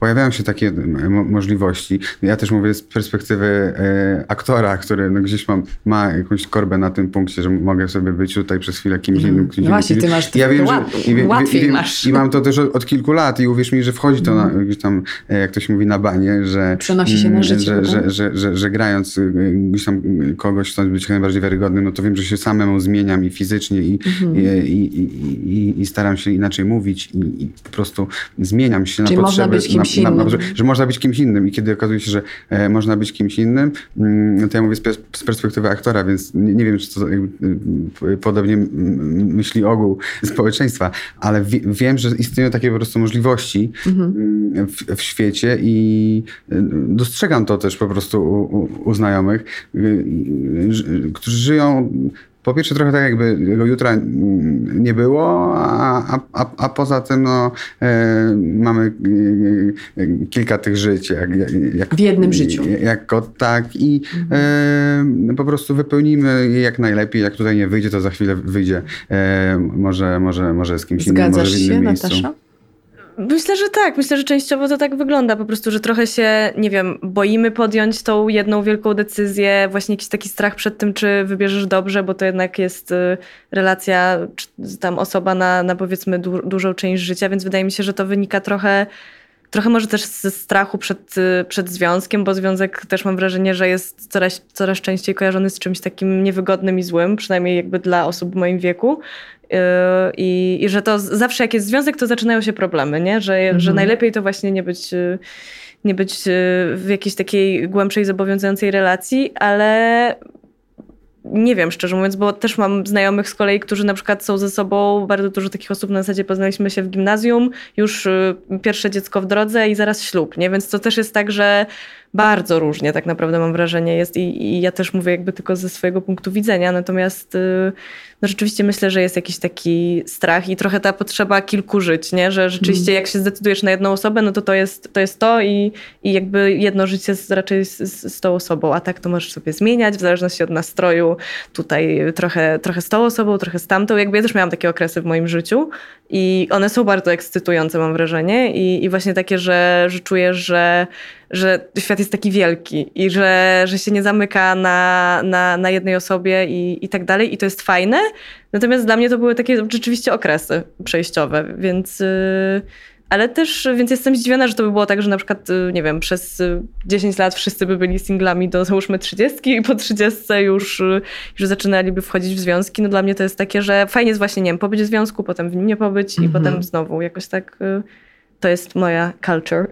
pojawiają się takie mo- możliwości. Ja też mówię z perspektywy e, aktora, który no, gdzieś mam, ma jakąś korbę na tym punkcie, że mogę sobie być tutaj przez chwilę kimś innym. kimś No właśnie, ty masz- ja wiem, łat- że, i wie- łatwiej wiem- masz. I mam to też od, od kilku lat i uwierz mi, że wchodzi to na, gdzieś tam, e, jak to się mówi, na banie, że Przenosi się na mm, życie, Że, prawda? że, że, że, że grając y, gdzieś tam y, kogoś, chcąc być najbardziej wiarygodnym, no to wiem, że się samemu zmieniam i fizycznie i, Mhm. i, i, i, i, staram się inaczej mówić i, po prostu zmieniam się Czyli na potrzeby. Być kimś na, na, na, innym. że można być kimś innym i kiedy okazuje się, że e, można być kimś innym, mm, to ja mówię z, pers- z perspektywy aktora, więc nie, nie wiem, czy to jakby, y, podobnie myśli ogół społeczeństwa, ale wie, wiem, że istnieją takie po prostu możliwości mm, w, w świecie i y, dostrzegam to też po prostu u, u, u znajomych, y, którzy żyją po pierwsze trochę tak jakby tego jutra nie było, a, a, a, poza tym no, e, mamy e, e, kilka tych żyć. Jak, jak, W jednym życiu. Jako tak i e, po prostu wypełnimy je jak najlepiej. Jak tutaj nie wyjdzie, to za chwilę wyjdzie e, może, może, może z kimś innym, Zgadzasz może w innym się, miejscu. Natasza? Myślę, że tak. Myślę, że częściowo to tak wygląda. Po prostu, że trochę się, nie wiem, boimy podjąć tą jedną wielką decyzję, właśnie jakiś taki strach przed tym, czy wybierzesz dobrze, bo to jednak jest y, relacja, czy tam osoba na, na powiedzmy du dużą część życia, więc wydaje mi się, że to wynika trochę Trochę może też ze strachu przed, przed związkiem, bo związek też mam wrażenie, że jest coraz, coraz częściej kojarzony z czymś takim niewygodnym i złym, przynajmniej jakby dla osób w moim wieku. Yy, I, i że to zawsze jak jest związek, to zaczynają się problemy, nie? Że, mhm. że najlepiej to właśnie nie być, nie być w jakiejś takiej głębszej, zobowiązującej relacji, ale nie wiem, szczerze mówiąc, bo też mam znajomych z kolei, którzy na przykład są ze sobą, bardzo dużo takich osób na zasadzie poznaliśmy się w gimnazjum, już y, pierwsze dziecko w drodze i zaraz ślub, nie? Więc to też jest tak, że bardzo różnie tak naprawdę mam wrażenie jest i, i ja też mówię jakby tylko ze swojego punktu widzenia, natomiast y, no rzeczywiście myślę, że jest jakiś taki strach i trochę ta potrzeba kilku żyć, nie? że rzeczywiście jak się zdecydujesz na jedną osobę, no to to jest to, jest to i, i jakby jedno życie jest raczej z, z, z tą osobą, a tak to możesz sobie zmieniać w zależności od nastroju, tutaj trochę, trochę z tą osobą, trochę z tamtą, jakby ja też miałam takie okresy w moim życiu i one są bardzo ekscytujące mam wrażenie i, i właśnie takie, że, że czujesz, że że świat jest taki wielki i że, że się nie zamyka na, na, na jednej osobie i, i tak dalej. I to jest fajne. Natomiast dla mnie to były takie rzeczywiście okresy przejściowe, więc. Yy, ale też, więc jestem zdziwiona, że to by było tak, że na przykład, y, nie wiem, przez 10 lat wszyscy by byli singlami do załóżmy 30 i po 30 już, y, już zaczynaliby wchodzić w związki. No dla mnie to jest takie, że fajnie jest właśnie, nie wiem, pobyć w związku, potem w nim nie pobyć i mhm. potem znowu jakoś tak, y, to jest moja culture.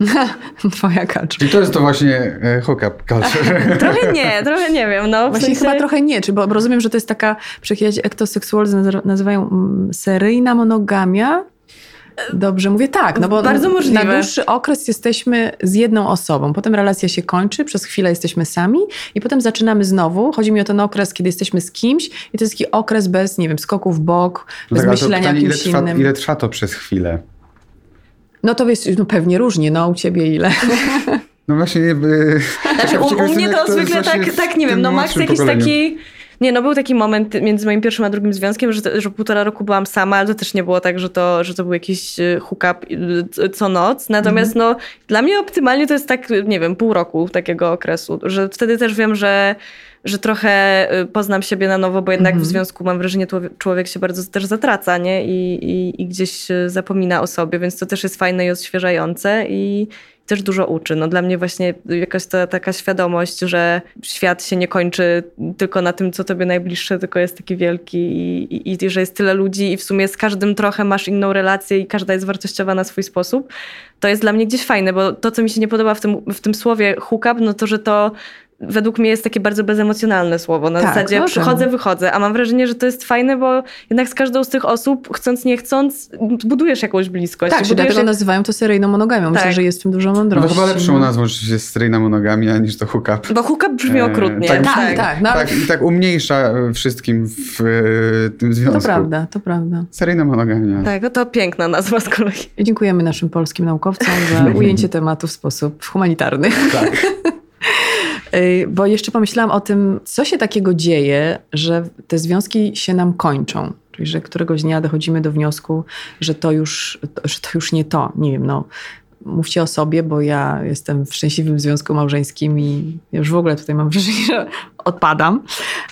Twoja culture. I to jest to właśnie e, hookup culture. trochę nie, trochę nie wiem. No, właśnie sensie... chyba trochę nie, czy bo rozumiem, że to jest taka, przyjaźń ektoseksualzy nazywają mm, seryjna monogamia. Dobrze mówię tak, no bo Bardzo możliwe. na dłuższy okres jesteśmy z jedną osobą, potem relacja się kończy, przez chwilę jesteśmy sami i potem zaczynamy znowu. Chodzi mi o ten okres, kiedy jesteśmy z kimś i to jest taki okres bez, nie wiem, skoków w bok, no bez tak, myślenia pytanie, kimś ile trwa, innym. Ile trwa to przez chwilę? No to wiesz, no pewnie różnie, no u ciebie ile? No właśnie... By... Znaczy, u, u mnie to zwykle tak, tak, nie wiem, no max jakiś pokoleniu. taki... Nie, no był taki moment między moim pierwszym a drugim związkiem, że, że półtora roku byłam sama, ale to też nie było tak, że to, że to był jakiś e, hookup e, co noc. Natomiast mm. no, dla mnie optymalnie to jest tak, nie wiem, pół roku takiego okresu, że wtedy też wiem, że że trochę e, poznam siebie na nowo, bo jednak mm -hmm. w mhm. związku mam wrażenie, człowiek się bardzo też zatraca, nie? I, i, I gdzieś zapomina o sobie, więc to też jest fajne i odświeżające i, też dużo uczy. No dla mnie właśnie jakaś ta taka świadomość, że świat się nie kończy tylko na tym, co tobie najbliższe, tylko jest taki wielki i, i, i że jest tyle ludzi i w sumie z każdym trochę masz inną relację i każda jest wartościowa na swój sposób. To jest dla mnie gdzieś fajne, bo to, co mi się nie podoba w tym, w tym słowie hookup, no to, że to według mnie jest takie bardzo bezemocjonalne słowo. Na tak, zasadzie przychodzę, wychodzę, a mam wrażenie, że to jest fajne, bo jednak z każdą z tych osób, chcąc nie chcąc, budujesz jakąś bliskość. Tak, budujesz dlatego jak... nazywają to seryjną monogamią. Myślę, tak. że jest w tym dużo mądrości. No chyba lepszą nazwą jest seryjna monogamia niż to hookup. Bo hookup brzmi e, okrutnie. tak, tak, tak, no, tak. I tak umniejsza wszystkim w e, tym związku. To prawda, to prawda. Seryjna monogamia. Tak, to piękna nazwa z kolei. Dziękujemy naszym polskim naukowcom za ujęcie tematu w sposób humanitarny. Tak. Y, bo jeszcze pomyślałam o tym, co się takiego dzieje, że te związki się nam kończą. Czyli, że któregoś dnia dochodzimy do wniosku, że to już, że to już nie to. Nie wiem, no, mówcie o sobie, bo ja jestem w szczęśliwym związku małżeńskim i już w ogóle tutaj mam wrażenie, że odpadam.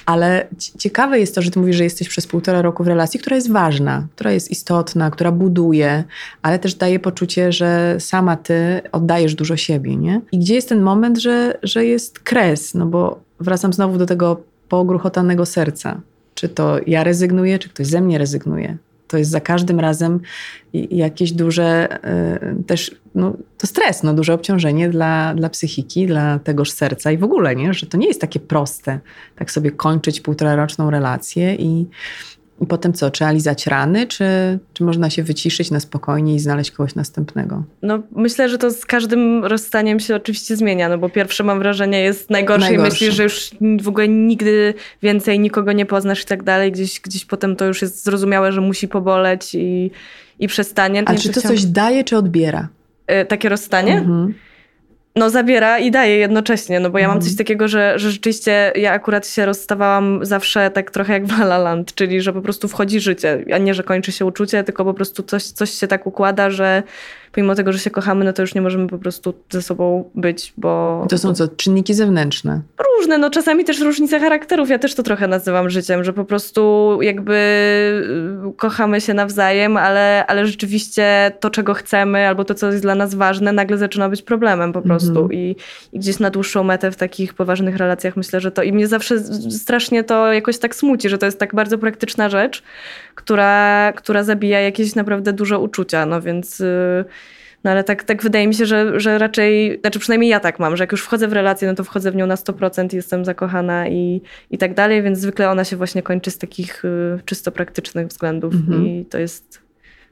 Ale ciekawe jest to, że ty mówisz, że jesteś przez półtora roku w relacji, która jest ważna, która jest istotna, która buduje, ale też daje poczucie, że sama ty oddajesz dużo siebie, nie? I gdzie jest ten moment, że, że jest kres? No bo wracam znowu do tego pogruchotanego serca. Czy to ja rezygnuję, czy ktoś ze mnie rezygnuje? To jest za każdym razem jakieś duże y, też, no, to stres, no, duże obciążenie dla, dla psychiki, dla tegoż serca i w ogóle, nie? że to nie jest takie proste, tak sobie kończyć półtora roczną relację i, i potem co, trzeba lizać rany, czy, czy można się wyciszyć na spokojnie i znaleźć kogoś następnego? No myślę, że to z każdym rozstaniem się oczywiście zmienia, no bo pierwsze mam wrażenie jest najgorsze, najgorsze. i myślisz, że już w ogóle nigdy więcej nikogo nie poznasz i tak dalej. Gdzieś, gdzieś potem to już jest zrozumiałe, że musi poboleć i, i przestanie. A czy to coś daje, czy odbiera? Yy, takie rozstanie? Mhm. No zabiera i daje jednocześnie, no bo ja mam Mhm. coś takiego, że, że rzeczywiście ja akurat się rozstawałam zawsze tak trochę jak w La La Land, czyli że po prostu wchodzi życie, a nie, że kończy się uczucie, tylko po prostu coś, coś się tak układa, że pomimo tego, że się kochamy, no to już nie możemy po prostu ze sobą być, bo... To są co, czynniki zewnętrzne. różne, no czasami też różnice charakterów. Ja też to trochę nazywam życiem, że po prostu jakby y, kochamy się nawzajem, ale, ale rzeczywiście to, czego chcemy, albo to, co jest dla nas ważne, nagle zaczyna być problemem po prostu. Mhm. I, I gdzieś na dłuższą metę w takich poważnych relacjach myślę, że to i mnie zawsze strasznie to jakoś tak smuci, że to jest tak bardzo praktyczna rzecz, która, która zabija jakieś naprawdę duże uczucia, no więc... y, no ale tak, tak wydaje mi się, że, że raczej, znaczy przynajmniej ja tak mam, że jak już wchodzę w relację, no to wchodzę w nią na 100%, jestem zakochana i, i tak dalej, więc zwykle ona się właśnie kończy z takich y, czysto praktycznych względów Mhm. i to jest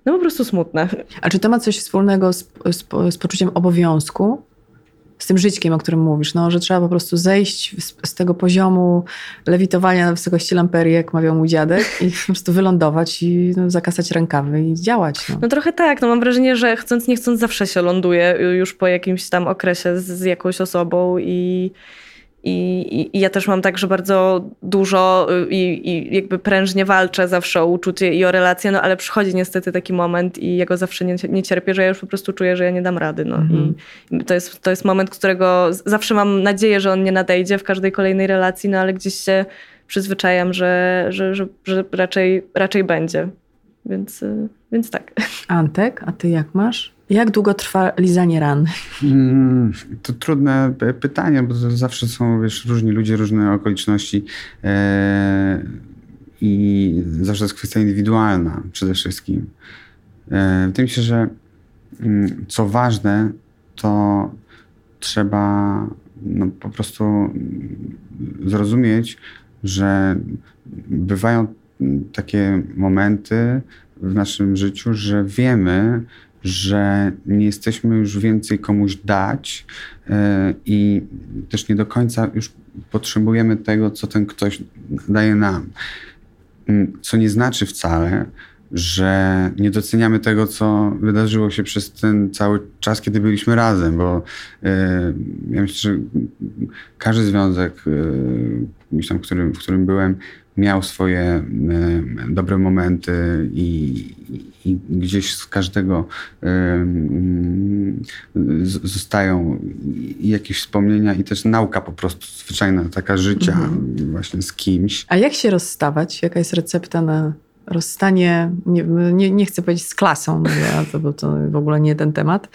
no po prostu smutne. A czy to ma coś wspólnego z, z, z poczuciem obowiązku? Z tym żyćkiem, o którym mówisz, no, że trzeba po prostu zejść z, z tego poziomu lewitowania na wysokości lamperii, jak mawiał mój dziadek, i po prostu wylądować i no, zakasać rękawy i działać. No. No trochę tak, no mam wrażenie, że chcąc nie chcąc zawsze się ląduje y, już po jakimś tam okresie z, z jakąś osobą i, i, i- ja też mam tak, że bardzo dużo y, i, i jakby prężnie walczę zawsze o uczucie i o relacje, no ale przychodzi niestety taki moment i ja go zawsze nie, nie cierpię, że ja już po prostu czuję, że ja nie dam rady. No. Mhm. I to jest, to jest moment, którego zawsze mam nadzieję, że on nie nadejdzie w każdej kolejnej relacji, no ale gdzieś się przyzwyczajam, że, że, że, że raczej, raczej będzie. Więc, y, więc tak. Antek, a ty jak masz? Jak długo trwa lizanie ran? Mm, To trudne pytanie, bo zawsze są wiesz, różni ludzie, różne okoliczności e, i zawsze jest kwestia indywidualna przede wszystkim. E, wydaje mi się, że mm, co ważne, to trzeba no, po prostu zrozumieć, że bywają mm, takie momenty w naszym życiu, że wiemy, że nie jesteśmy już więcej komuś dać e, i też nie do końca już potrzebujemy tego, co ten ktoś daje nam. Mm, Co nie znaczy wcale, że nie doceniamy tego, co wydarzyło się przez ten cały czas, kiedy byliśmy razem, bo e, ja myślę, że każdy związek, tam, w którym, w którym byłem, miał swoje dobre momenty i gdzieś z każdego zostają jakieś wspomnienia i też nauka po prostu zwyczajna, taka życia Mhm. właśnie z kimś. A jak się rozstawać? Jaka jest recepta na rozstanie? Nie, nie, nie chcę powiedzieć z klasą, to, bo to w ogóle nie ten temat.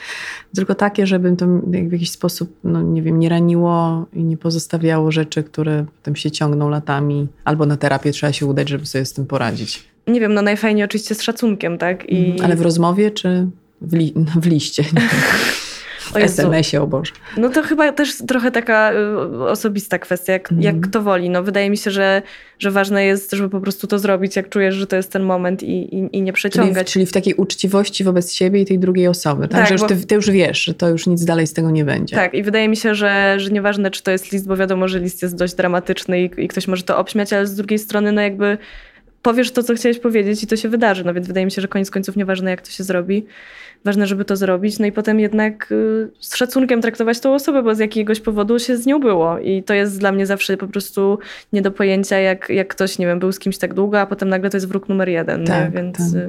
Tylko takie, żeby to w jakiś sposób, no nie wiem, nie raniło i nie pozostawiało rzeczy, które potem się ciągną latami. Albo na terapię trzeba się udać, żeby sobie z tym poradzić. Nie wiem, no najfajniej oczywiście z szacunkiem, tak? I... Ale w rozmowie czy w, li, w liście? SMS-ie, o Boże. No to chyba też trochę taka y, osobista kwestia, jak, Mhm. jak kto woli. No wydaje mi się, że, że ważne jest, żeby po prostu to zrobić, jak czujesz, że to jest ten moment i, i, i nie Czyli, w- przeciągać. czyli w takiej uczciwości wobec siebie i tej drugiej osoby, tak? Tak, że już ty, ty już wiesz, że to już nic dalej z tego nie będzie. Tak, i wydaje mi się, że, że nieważne, czy to jest list, bo wiadomo, że list jest dość dramatyczny i, i ktoś może to obśmiać, ale z drugiej strony, no jakby powiesz to, co chciałeś powiedzieć i to się wydarzy. No więc wydaje mi się, że koniec końców nieważne, jak to się zrobi. Ważne, żeby to zrobić. No i potem jednak y, z szacunkiem traktować tą osobę, bo z jakiegoś powodu się z nią było. I to jest dla mnie zawsze po prostu nie do pojęcia, jak, jak ktoś, nie wiem, był z kimś tak długo, a potem nagle to jest wróg numer jeden. Tak? Więc, tak.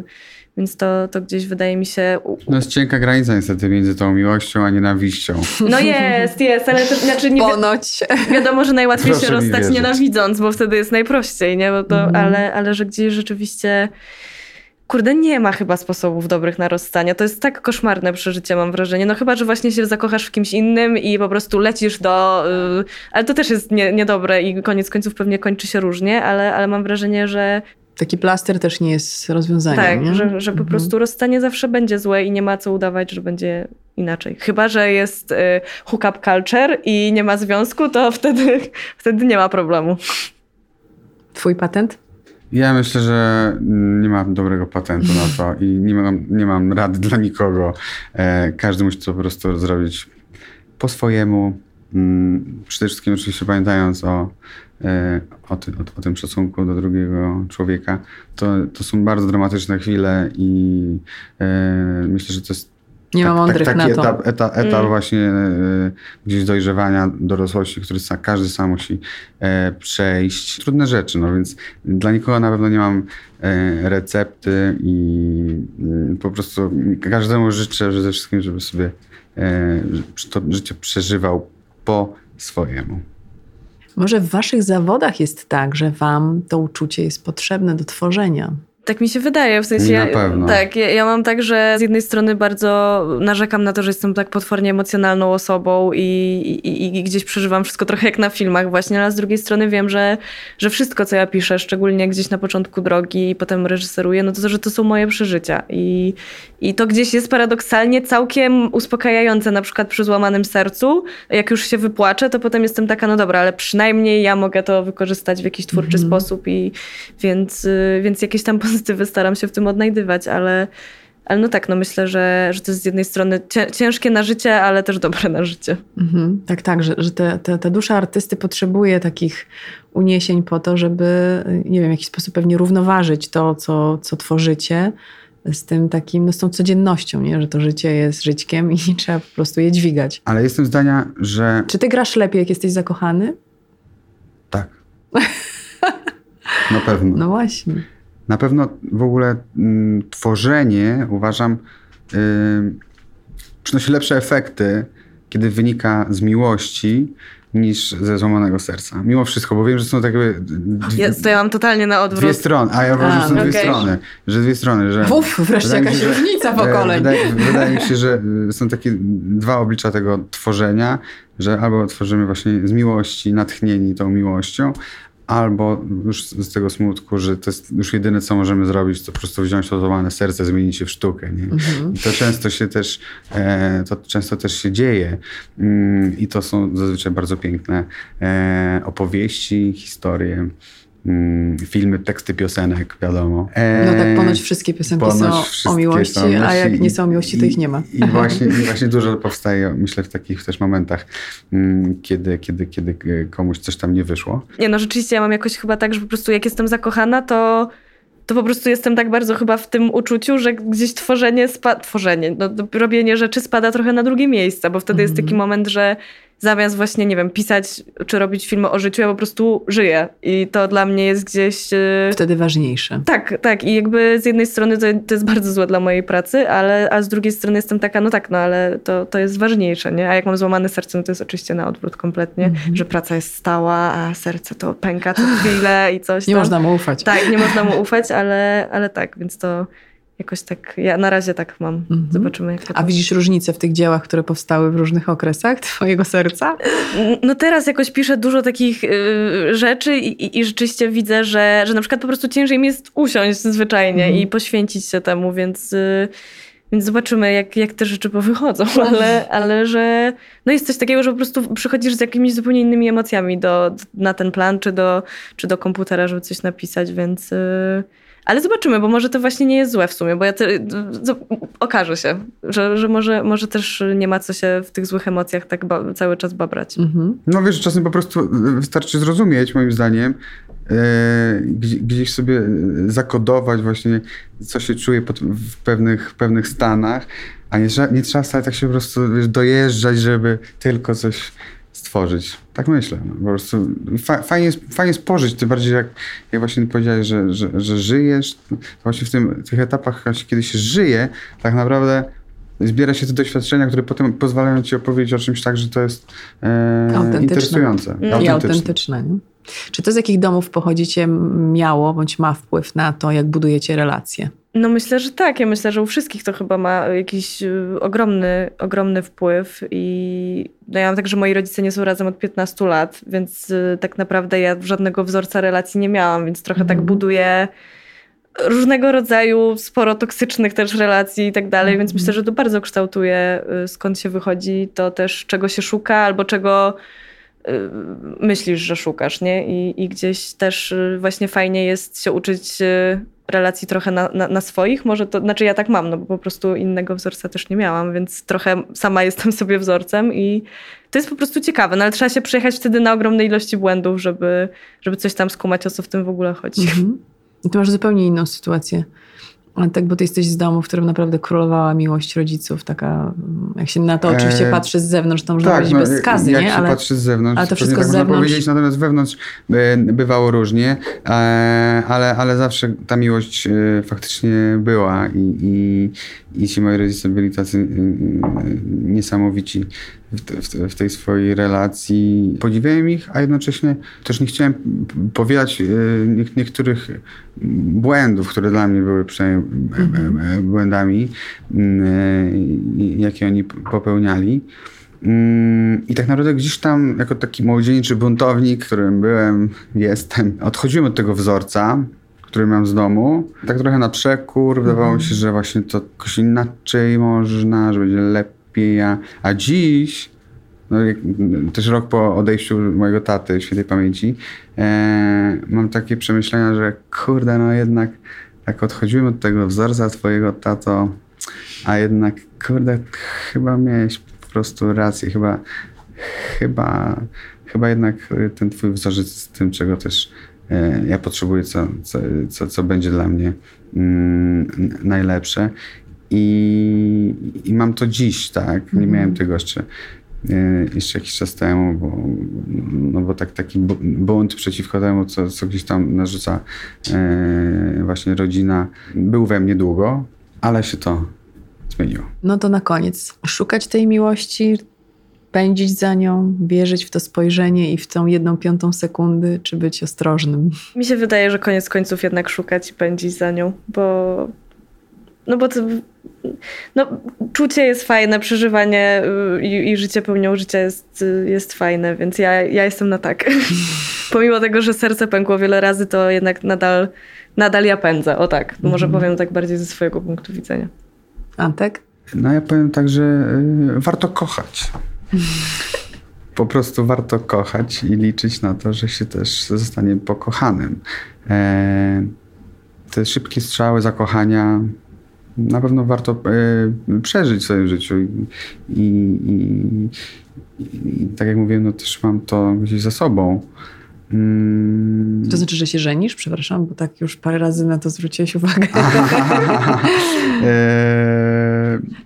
Więc to, to gdzieś wydaje mi się... No jest cienka granica niestety między tą miłością a nienawiścią. No jest, jest, ale to znaczy nie, Ponoć. Wiadomo, że najłatwiej Proszę się rozstać wierzyć. nienawidząc, bo wtedy jest najprościej, nie? Bo to, Mhm. ale, ale że gdzieś rzeczywiście. Kurde, nie ma chyba sposobów dobrych na rozstanie. To jest tak koszmarne przeżycie, mam wrażenie. No chyba, że właśnie się zakochasz w kimś innym i po prostu lecisz do... y, ale to też jest nie, niedobre i koniec końców pewnie kończy się różnie, ale, ale mam wrażenie, że Taki plaster też nie jest rozwiązaniem. tak, nie? że, że po Mhm. prostu rozstanie zawsze będzie złe i nie ma co udawać, że będzie inaczej. Chyba, że jest y, hookup culture i nie ma związku, to wtedy, wtedy nie ma problemu. Twój patent? Ja myślę, że nie mam dobrego patentu na to i nie mam, nie mam rady dla nikogo. E, każdy musi to po prostu zrobić po swojemu. Mm, Przede wszystkim oczywiście pamiętając o, o, ty, o, o tym szacunku do drugiego człowieka. To, to są bardzo dramatyczne chwile i e, myślę, że to jest Nie ma mądrych taki na to. etap, etap, etap właśnie e, gdzieś dojrzewania dorosłości, który sa, każdy sam musi e, przejść. Trudne rzeczy, no więc dla nikogo na pewno nie mam e, recepty i mm, po prostu każdemu życzę przede wszystkim, żeby sobie e, to życie przeżywał po swojemu. Może w waszych zawodach jest tak, że wam to uczucie jest potrzebne do tworzenia. Tak mi się wydaje, w sensie. Na ja, pewno. Tak, ja, ja mam tak, że z jednej strony bardzo narzekam na to, że jestem tak potwornie emocjonalną osobą i, i, i gdzieś przeżywam wszystko trochę jak na filmach, właśnie, ale z drugiej strony wiem, że, że wszystko, co ja piszę, szczególnie gdzieś na początku drogi i potem reżyseruję, no to, że to są moje przeżycia. I, i to gdzieś jest paradoksalnie całkiem uspokajające, na przykład przy złamanym sercu. Jak już się wypłaczę, to potem jestem taka, no dobra, ale przynajmniej ja mogę to wykorzystać w jakiś twórczy Mhm. sposób i więc, y, więc jakieś tam pozytywy staram się w tym odnajdywać, ale, ale no tak, no myślę, że, że to jest z jednej strony cię- ciężkie na życie, ale też dobre na życie. Mhm. Tak, tak, że, że te, te, ta dusza artysty potrzebuje takich uniesień po to, żeby, nie wiem, w jakiś sposób pewnie równoważyć to, co, co tworzycie z tym takim, no z tą codziennością, nie? że to życie jest żyćkiem i trzeba po prostu je dźwigać. Ale jestem zdania, że Czy ty grasz lepiej, jak jesteś zakochany? tak. Na pewno. No właśnie. Na pewno w ogóle mm, tworzenie uważam y, przynosi lepsze efekty, kiedy wynika z miłości niż ze złamanego serca. Mimo wszystko, bo wiem, że są takie dwie, Ja totalnie na odwrót. dwie strony, a ja uważam, że są no dwie strony, że dwie strony, że Uf, wreszcie jakaś się, różnica e, pokoleń. Wydaje, wydaje mi się, że y, są takie dwa oblicza tego tworzenia, że albo tworzymy właśnie z miłości, natchnieni tą miłością, albo już z tego smutku, że to jest już jedyne, co możemy zrobić, to po prostu wziąć złamane serce, zmienić je w sztukę. Nie? Mhm. I to często się też, e, to często też się dzieje mm, i to są zazwyczaj bardzo piękne e, opowieści, historie, mm, filmy, teksty piosenek, wiadomo. E, No tak, ponoć wszystkie piosenki ponoć są o wszystkie miłości, są o a miłości jak nie są o miłości, to i- ich nie ma. I właśnie, I właśnie dużo powstaje, myślę, w takich też momentach, mm, kiedy, kiedy, kiedy komuś coś tam nie wyszło. Nie no, rzeczywiście ja mam jakoś chyba tak, że po prostu jak jestem zakochana, to, to po prostu jestem tak bardzo chyba w tym uczuciu, że gdzieś tworzenie, spa- tworzenie, no, to robienie rzeczy spada trochę na drugie miejsce, bo wtedy jest taki moment, że zamiast właśnie, nie wiem, pisać czy robić filmy o życiu, ja po prostu żyję i to dla mnie jest gdzieś... yy, Wtedy ważniejsze. Tak, tak. I jakby z jednej strony to, to jest bardzo złe dla mojej pracy, ale a z drugiej strony jestem taka, no tak, no ale to, to jest ważniejsze, nie? A jak mam złamane serce, no to jest oczywiście na odwrót kompletnie, Mhm. że praca jest stała, a serce to pęka co chwilę i coś Nie tam. można mu ufać. Tak, nie można mu ufać, ale, ale tak, więc to jakoś tak, ja na razie tak mam. Mhm. Zobaczymy jak to A widzisz różnicę w tych dziełach, które powstały w różnych okresach twojego serca? No teraz jakoś piszę dużo takich y, rzeczy i, i, i rzeczywiście widzę, że, że na przykład po prostu ciężej mi jest usiąść zwyczajnie Mhm. i poświęcić się temu, więc, y, więc zobaczymy, jak, jak te rzeczy powychodzą, ale, ale że no jest coś takiego, że po prostu przychodzisz z jakimiś zupełnie innymi emocjami do, na ten plan, czy do, czy do komputera, żeby coś napisać, więc... Y, ale zobaczymy, bo może to właśnie nie jest złe w sumie, bo ja te, okaże się, że, że może, może też nie ma co się w tych złych emocjach tak ba- cały czas babrać. Mhm. No wiesz, czasem po prostu wystarczy zrozumieć, moim zdaniem, e, gdzie- gdzieś sobie e, zakodować właśnie, co się czuje pod, w pewnych, pewnych stanach, a nie, trzeba- nie trzeba wcale tak się po prostu wiesz, dojeżdżać, żeby tylko coś stworzyć. Tak myślę. No, po prostu fa, fajnie, jest, fajnie jest pożyć, tym bardziej jak, jak właśnie powiedziałeś, że, że, że żyjesz. To właśnie w tym, tych etapach, kiedy się żyje, tak naprawdę zbiera się te doświadczenia, które potem pozwalają ci opowiedzieć o czymś tak, że to jest e, Autentyczne. interesujące. Mm. I autentyczne. Nie? Czy to z jakich domów pochodzicie miało bądź ma wpływ na to, jak budujecie relacje? No myślę, że tak. Ja myślę, że u wszystkich to chyba ma jakiś y, ogromny, ogromny wpływ i no ja mam tak, że moi rodzice nie są razem od 15 lat, więc y, tak naprawdę ja żadnego wzorca relacji nie miałam, więc trochę tak Mhm. buduję różnego rodzaju, sporo toksycznych też relacji i tak dalej, więc Mhm. myślę, że to bardzo kształtuje y, skąd się wychodzi, to też czego się szuka albo czego myślisz, że szukasz, nie? I, I gdzieś też y, właśnie fajnie jest się uczyć y, relacji trochę na, na, na swoich. Może to, znaczy ja tak mam, no bo po prostu innego wzorca też nie miałam, więc trochę sama jestem sobie wzorcem i to jest po prostu ciekawe, no ale trzeba się przejechać wtedy na ogromnej ilości błędów, żeby, żeby coś tam skumać, o co w tym w ogóle chodzi. Mhm. I ty masz zupełnie inną sytuację. Tak, bo ty jesteś z domu, w którym naprawdę królowała miłość rodziców, taka, jak się na to oczywiście E, patrzy z zewnątrz, to można tak, powiedzieć bez skazy, jak nie? się Ale patrzy z zewnątrz, ale to wszystko tak z można zewnątrz- powiedzieć, natomiast wewnątrz e, bywało różnie, e, ale, ale zawsze ta miłość e, faktycznie była i, i, i ci moi rodzice byli tacy niesamowici w, te- w, te- w tej swojej relacji. Podziwiałem ich, a jednocześnie też nie chciałem powielać nie, niektórych błędów, które dla mnie były przynajmniej e, błędami, m, i- jakie oni popełniali. Mm, I tak naprawdę gdzieś tam, jako taki młodzieńczy buntownik, którym byłem, jestem, odchodziłem od tego wzorca, który mam z domu. Tak trochę na przekór. Wydawało mi się, że właśnie to jakoś inaczej można, że będzie lepiej. A, a dziś, no, też rok po odejściu mojego taty, świętej pamięci, e, mam takie przemyślenia, że kurde, no jednak tak odchodziłem od tego wzorca twojego tato, a jednak kurde, chyba miałeś po prostu rację, chyba, chyba, chyba jednak ten twój wzorzec jest tym, czego też e, ja potrzebuję, co, co, co, co będzie dla mnie mm, najlepsze. I, I mam to dziś, tak? Nie miałem tego jeszcze, jeszcze jakiś czas temu, bo, no bo tak, taki bu- bunt przeciwko temu, co, co gdzieś tam narzuca e, właśnie rodzina, był we mnie długo, ale się to zmieniło. no to na koniec. Szukać tej miłości, pędzić za nią, wierzyć w to spojrzenie i w tą jedną piątą sekundy, czy być ostrożnym. Mi się wydaje, że koniec końców jednak szukać i pędzić za nią, bo no bo to, no, czucie jest fajne, przeżywanie y, i, i życie pełnią życia jest, y, jest fajne, więc ja, ja jestem na tak. Pomimo tego, że serce pękło wiele razy, to jednak nadal, nadal ja pędzę. O tak, może powiem tak bardziej ze swojego punktu widzenia. Antek? No ja powiem tak, że y, warto kochać. Po prostu warto kochać i liczyć na to, że się też zostanie pokochanym. E, te szybkie strzały zakochania na pewno warto e, przeżyć w swoim życiu. I, i, i, i tak jak mówiłem, no też mam to gdzieś za sobą. Mm. To znaczy, że się żenisz? Przepraszam, bo tak już parę razy na to zwróciłeś uwagę.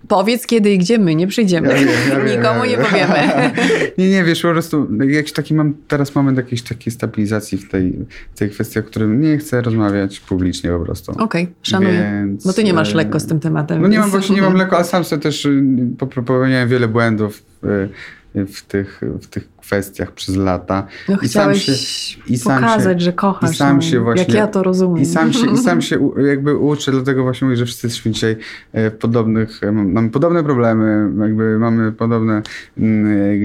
Powiedz kiedy i gdzie my nie przyjdziemy. Ja wiem, ja wiem, Nikomu ja nie wiem. powiemy. nie, nie, wiesz, po prostu jakiś taki mam teraz moment jakiejś takiej stabilizacji w tej, w tej kwestii, o którym nie chcę rozmawiać publicznie po prostu. Okej, szanuję. Więc, Bo ty nie masz e, lekko z tym tematem. No nie mam właśnie, nie mam lekko, ale sam sobie też y, popełniałem wiele błędów y, w tych, w tych kwestiach przez lata. No I sam się- i sam pokazać, się- że kochasz. i sam no, się właśnie- Jak ja to rozumiem. I sam się, i sam się u- jakby uczę, dlatego właśnie mówię, że wszyscy jesteśmy dzisiaj e, w podobnych, e, mam- mamy podobne problemy, jakby mamy podobne mm, e,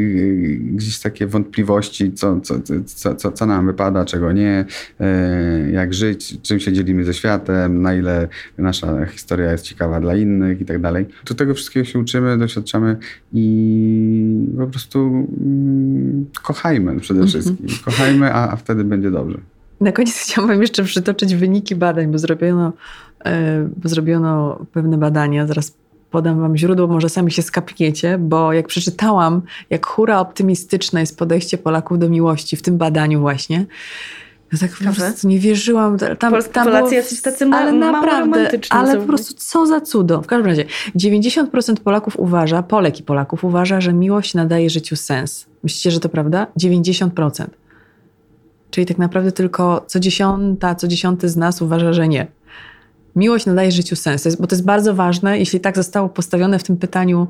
gdzieś takie wątpliwości, co, co, co, co, co nam wypada, czego nie, e, jak żyć, czym się dzielimy ze światem, na ile nasza historia jest ciekawa dla innych i tak dalej. Do tego wszystkiego się uczymy, doświadczamy i po prostu mm, kochajmy przede wszystkim. Kochajmy, a, a wtedy będzie dobrze. Na koniec chciałabym jeszcze przytoczyć wyniki badań, bo zrobiono, e, bo zrobiono pewne badania. Zaraz podam wam źródło, może sami się skapniecie, bo jak przeczytałam, jak hura optymistyczne jest podejście Polaków do miłości w tym badaniu właśnie, ja tak po prostu nie wierzyłam. Tam, Polscy tam Polacy było- jacyś tacy ma- ale naprawdę, ale po prostu co za cudo. W każdym razie 90% Polaków uważa, Polek i Polaków uważa, że miłość nadaje życiu sens. Myślicie, że to prawda? 90%. Czyli tak naprawdę tylko co dziesiąta, co dziesiąty z nas uważa, że nie. Miłość nadaje życiu sens, bo to jest bardzo ważne. Jeśli tak zostało postawione w tym pytaniu,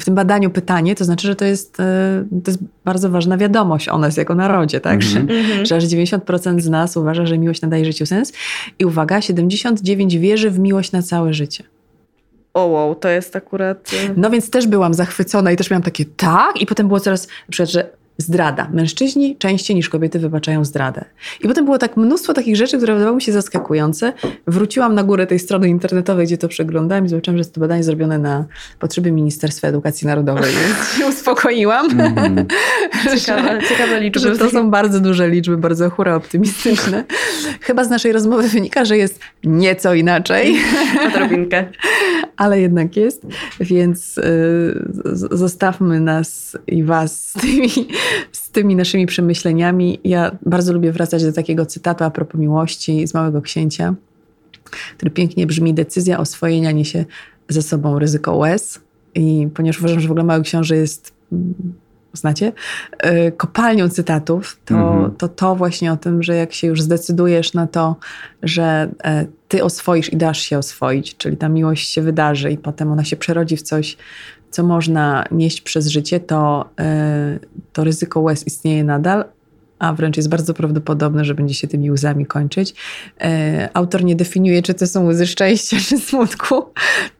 w tym badaniu pytanie, to znaczy, że to jest, e, to jest bardzo ważna wiadomość o nas jako narodzie, tak? Że, Mhm. że aż 90% z nas uważa, że miłość nadaje życiu sens. I uwaga, 79 wierzy w miłość na całe życie. O wow, to jest akurat... y, No więc też byłam zachwycona i też miałam takie tak. I potem było coraz, na przykład, że zdrada. Mężczyźni częściej niż kobiety wybaczają zdradę. I potem było tak mnóstwo takich rzeczy, które wydawały mi się zaskakujące. Wróciłam na górę tej strony internetowej, gdzie to przeglądałam i zobaczyłam, że jest to badanie zrobione na potrzeby Ministerstwa Edukacji Narodowej, więc się uspokoiłam. Mhm. Ciekawe, ciekawe liczby. Że to są bardzo duże liczby, bardzo hura optymistyczne. Chyba z naszej rozmowy wynika, że jest nieco inaczej. Odrobinkę. ale jednak jest, więc y, zostawmy nas i was z tymi, z tymi naszymi przemyśleniami. Ja bardzo lubię wracać do takiego cytatu a propos miłości z Małego Księcia. który pięknie brzmi: Decyzja oswojenia niesie ze sobą ryzyko łez. I ponieważ uważam, że w ogóle Mały Książę jest, mm, znacie, y, kopalnią cytatów, to, Mhm. to to właśnie o tym, że jak się już zdecydujesz na to, że e, ty oswoisz i dasz się oswoić, czyli ta miłość się wydarzy i potem ona się przerodzi w coś, co można nieść przez życie, to, e, to ryzyko łez istnieje nadal, a wręcz jest bardzo prawdopodobne, że będzie się tymi łzami kończyć. E, Autor nie definiuje, czy to są łzy szczęścia, czy smutku,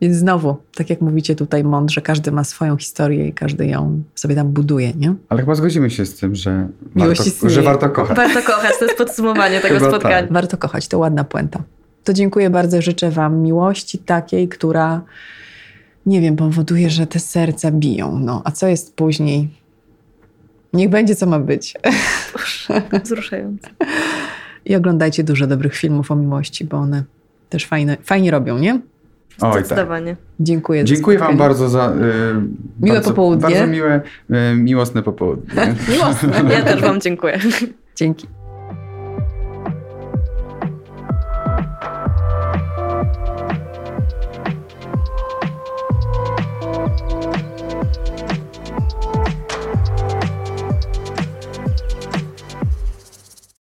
więc znowu, tak jak mówicie tutaj mądrze, każdy ma swoją historię i każdy ją sobie tam buduje, nie? Ale chyba zgodzimy się z tym, że warto, istnieje. że warto kochać. Warto kochać, to jest podsumowanie tego Chyba spotkania. tak. Warto kochać, to ładna puenta. To dziękuję bardzo, życzę Wam miłości takiej, która, nie wiem, powoduje, że te serca biją. No, a co jest później? Niech będzie, co ma być. Wzruszające. I oglądajcie dużo dobrych filmów o miłości, bo one też fajne, fajnie robią, nie? Oj, tak. Zdecydowanie. Dziękuję. za Dziękuję Wam bardzo za. y, Miłe bardzo, popołudnie. Bardzo miłe, y, miłosne popołudnie. Miłosne. Ja też Wam dziękuję. Dzięki.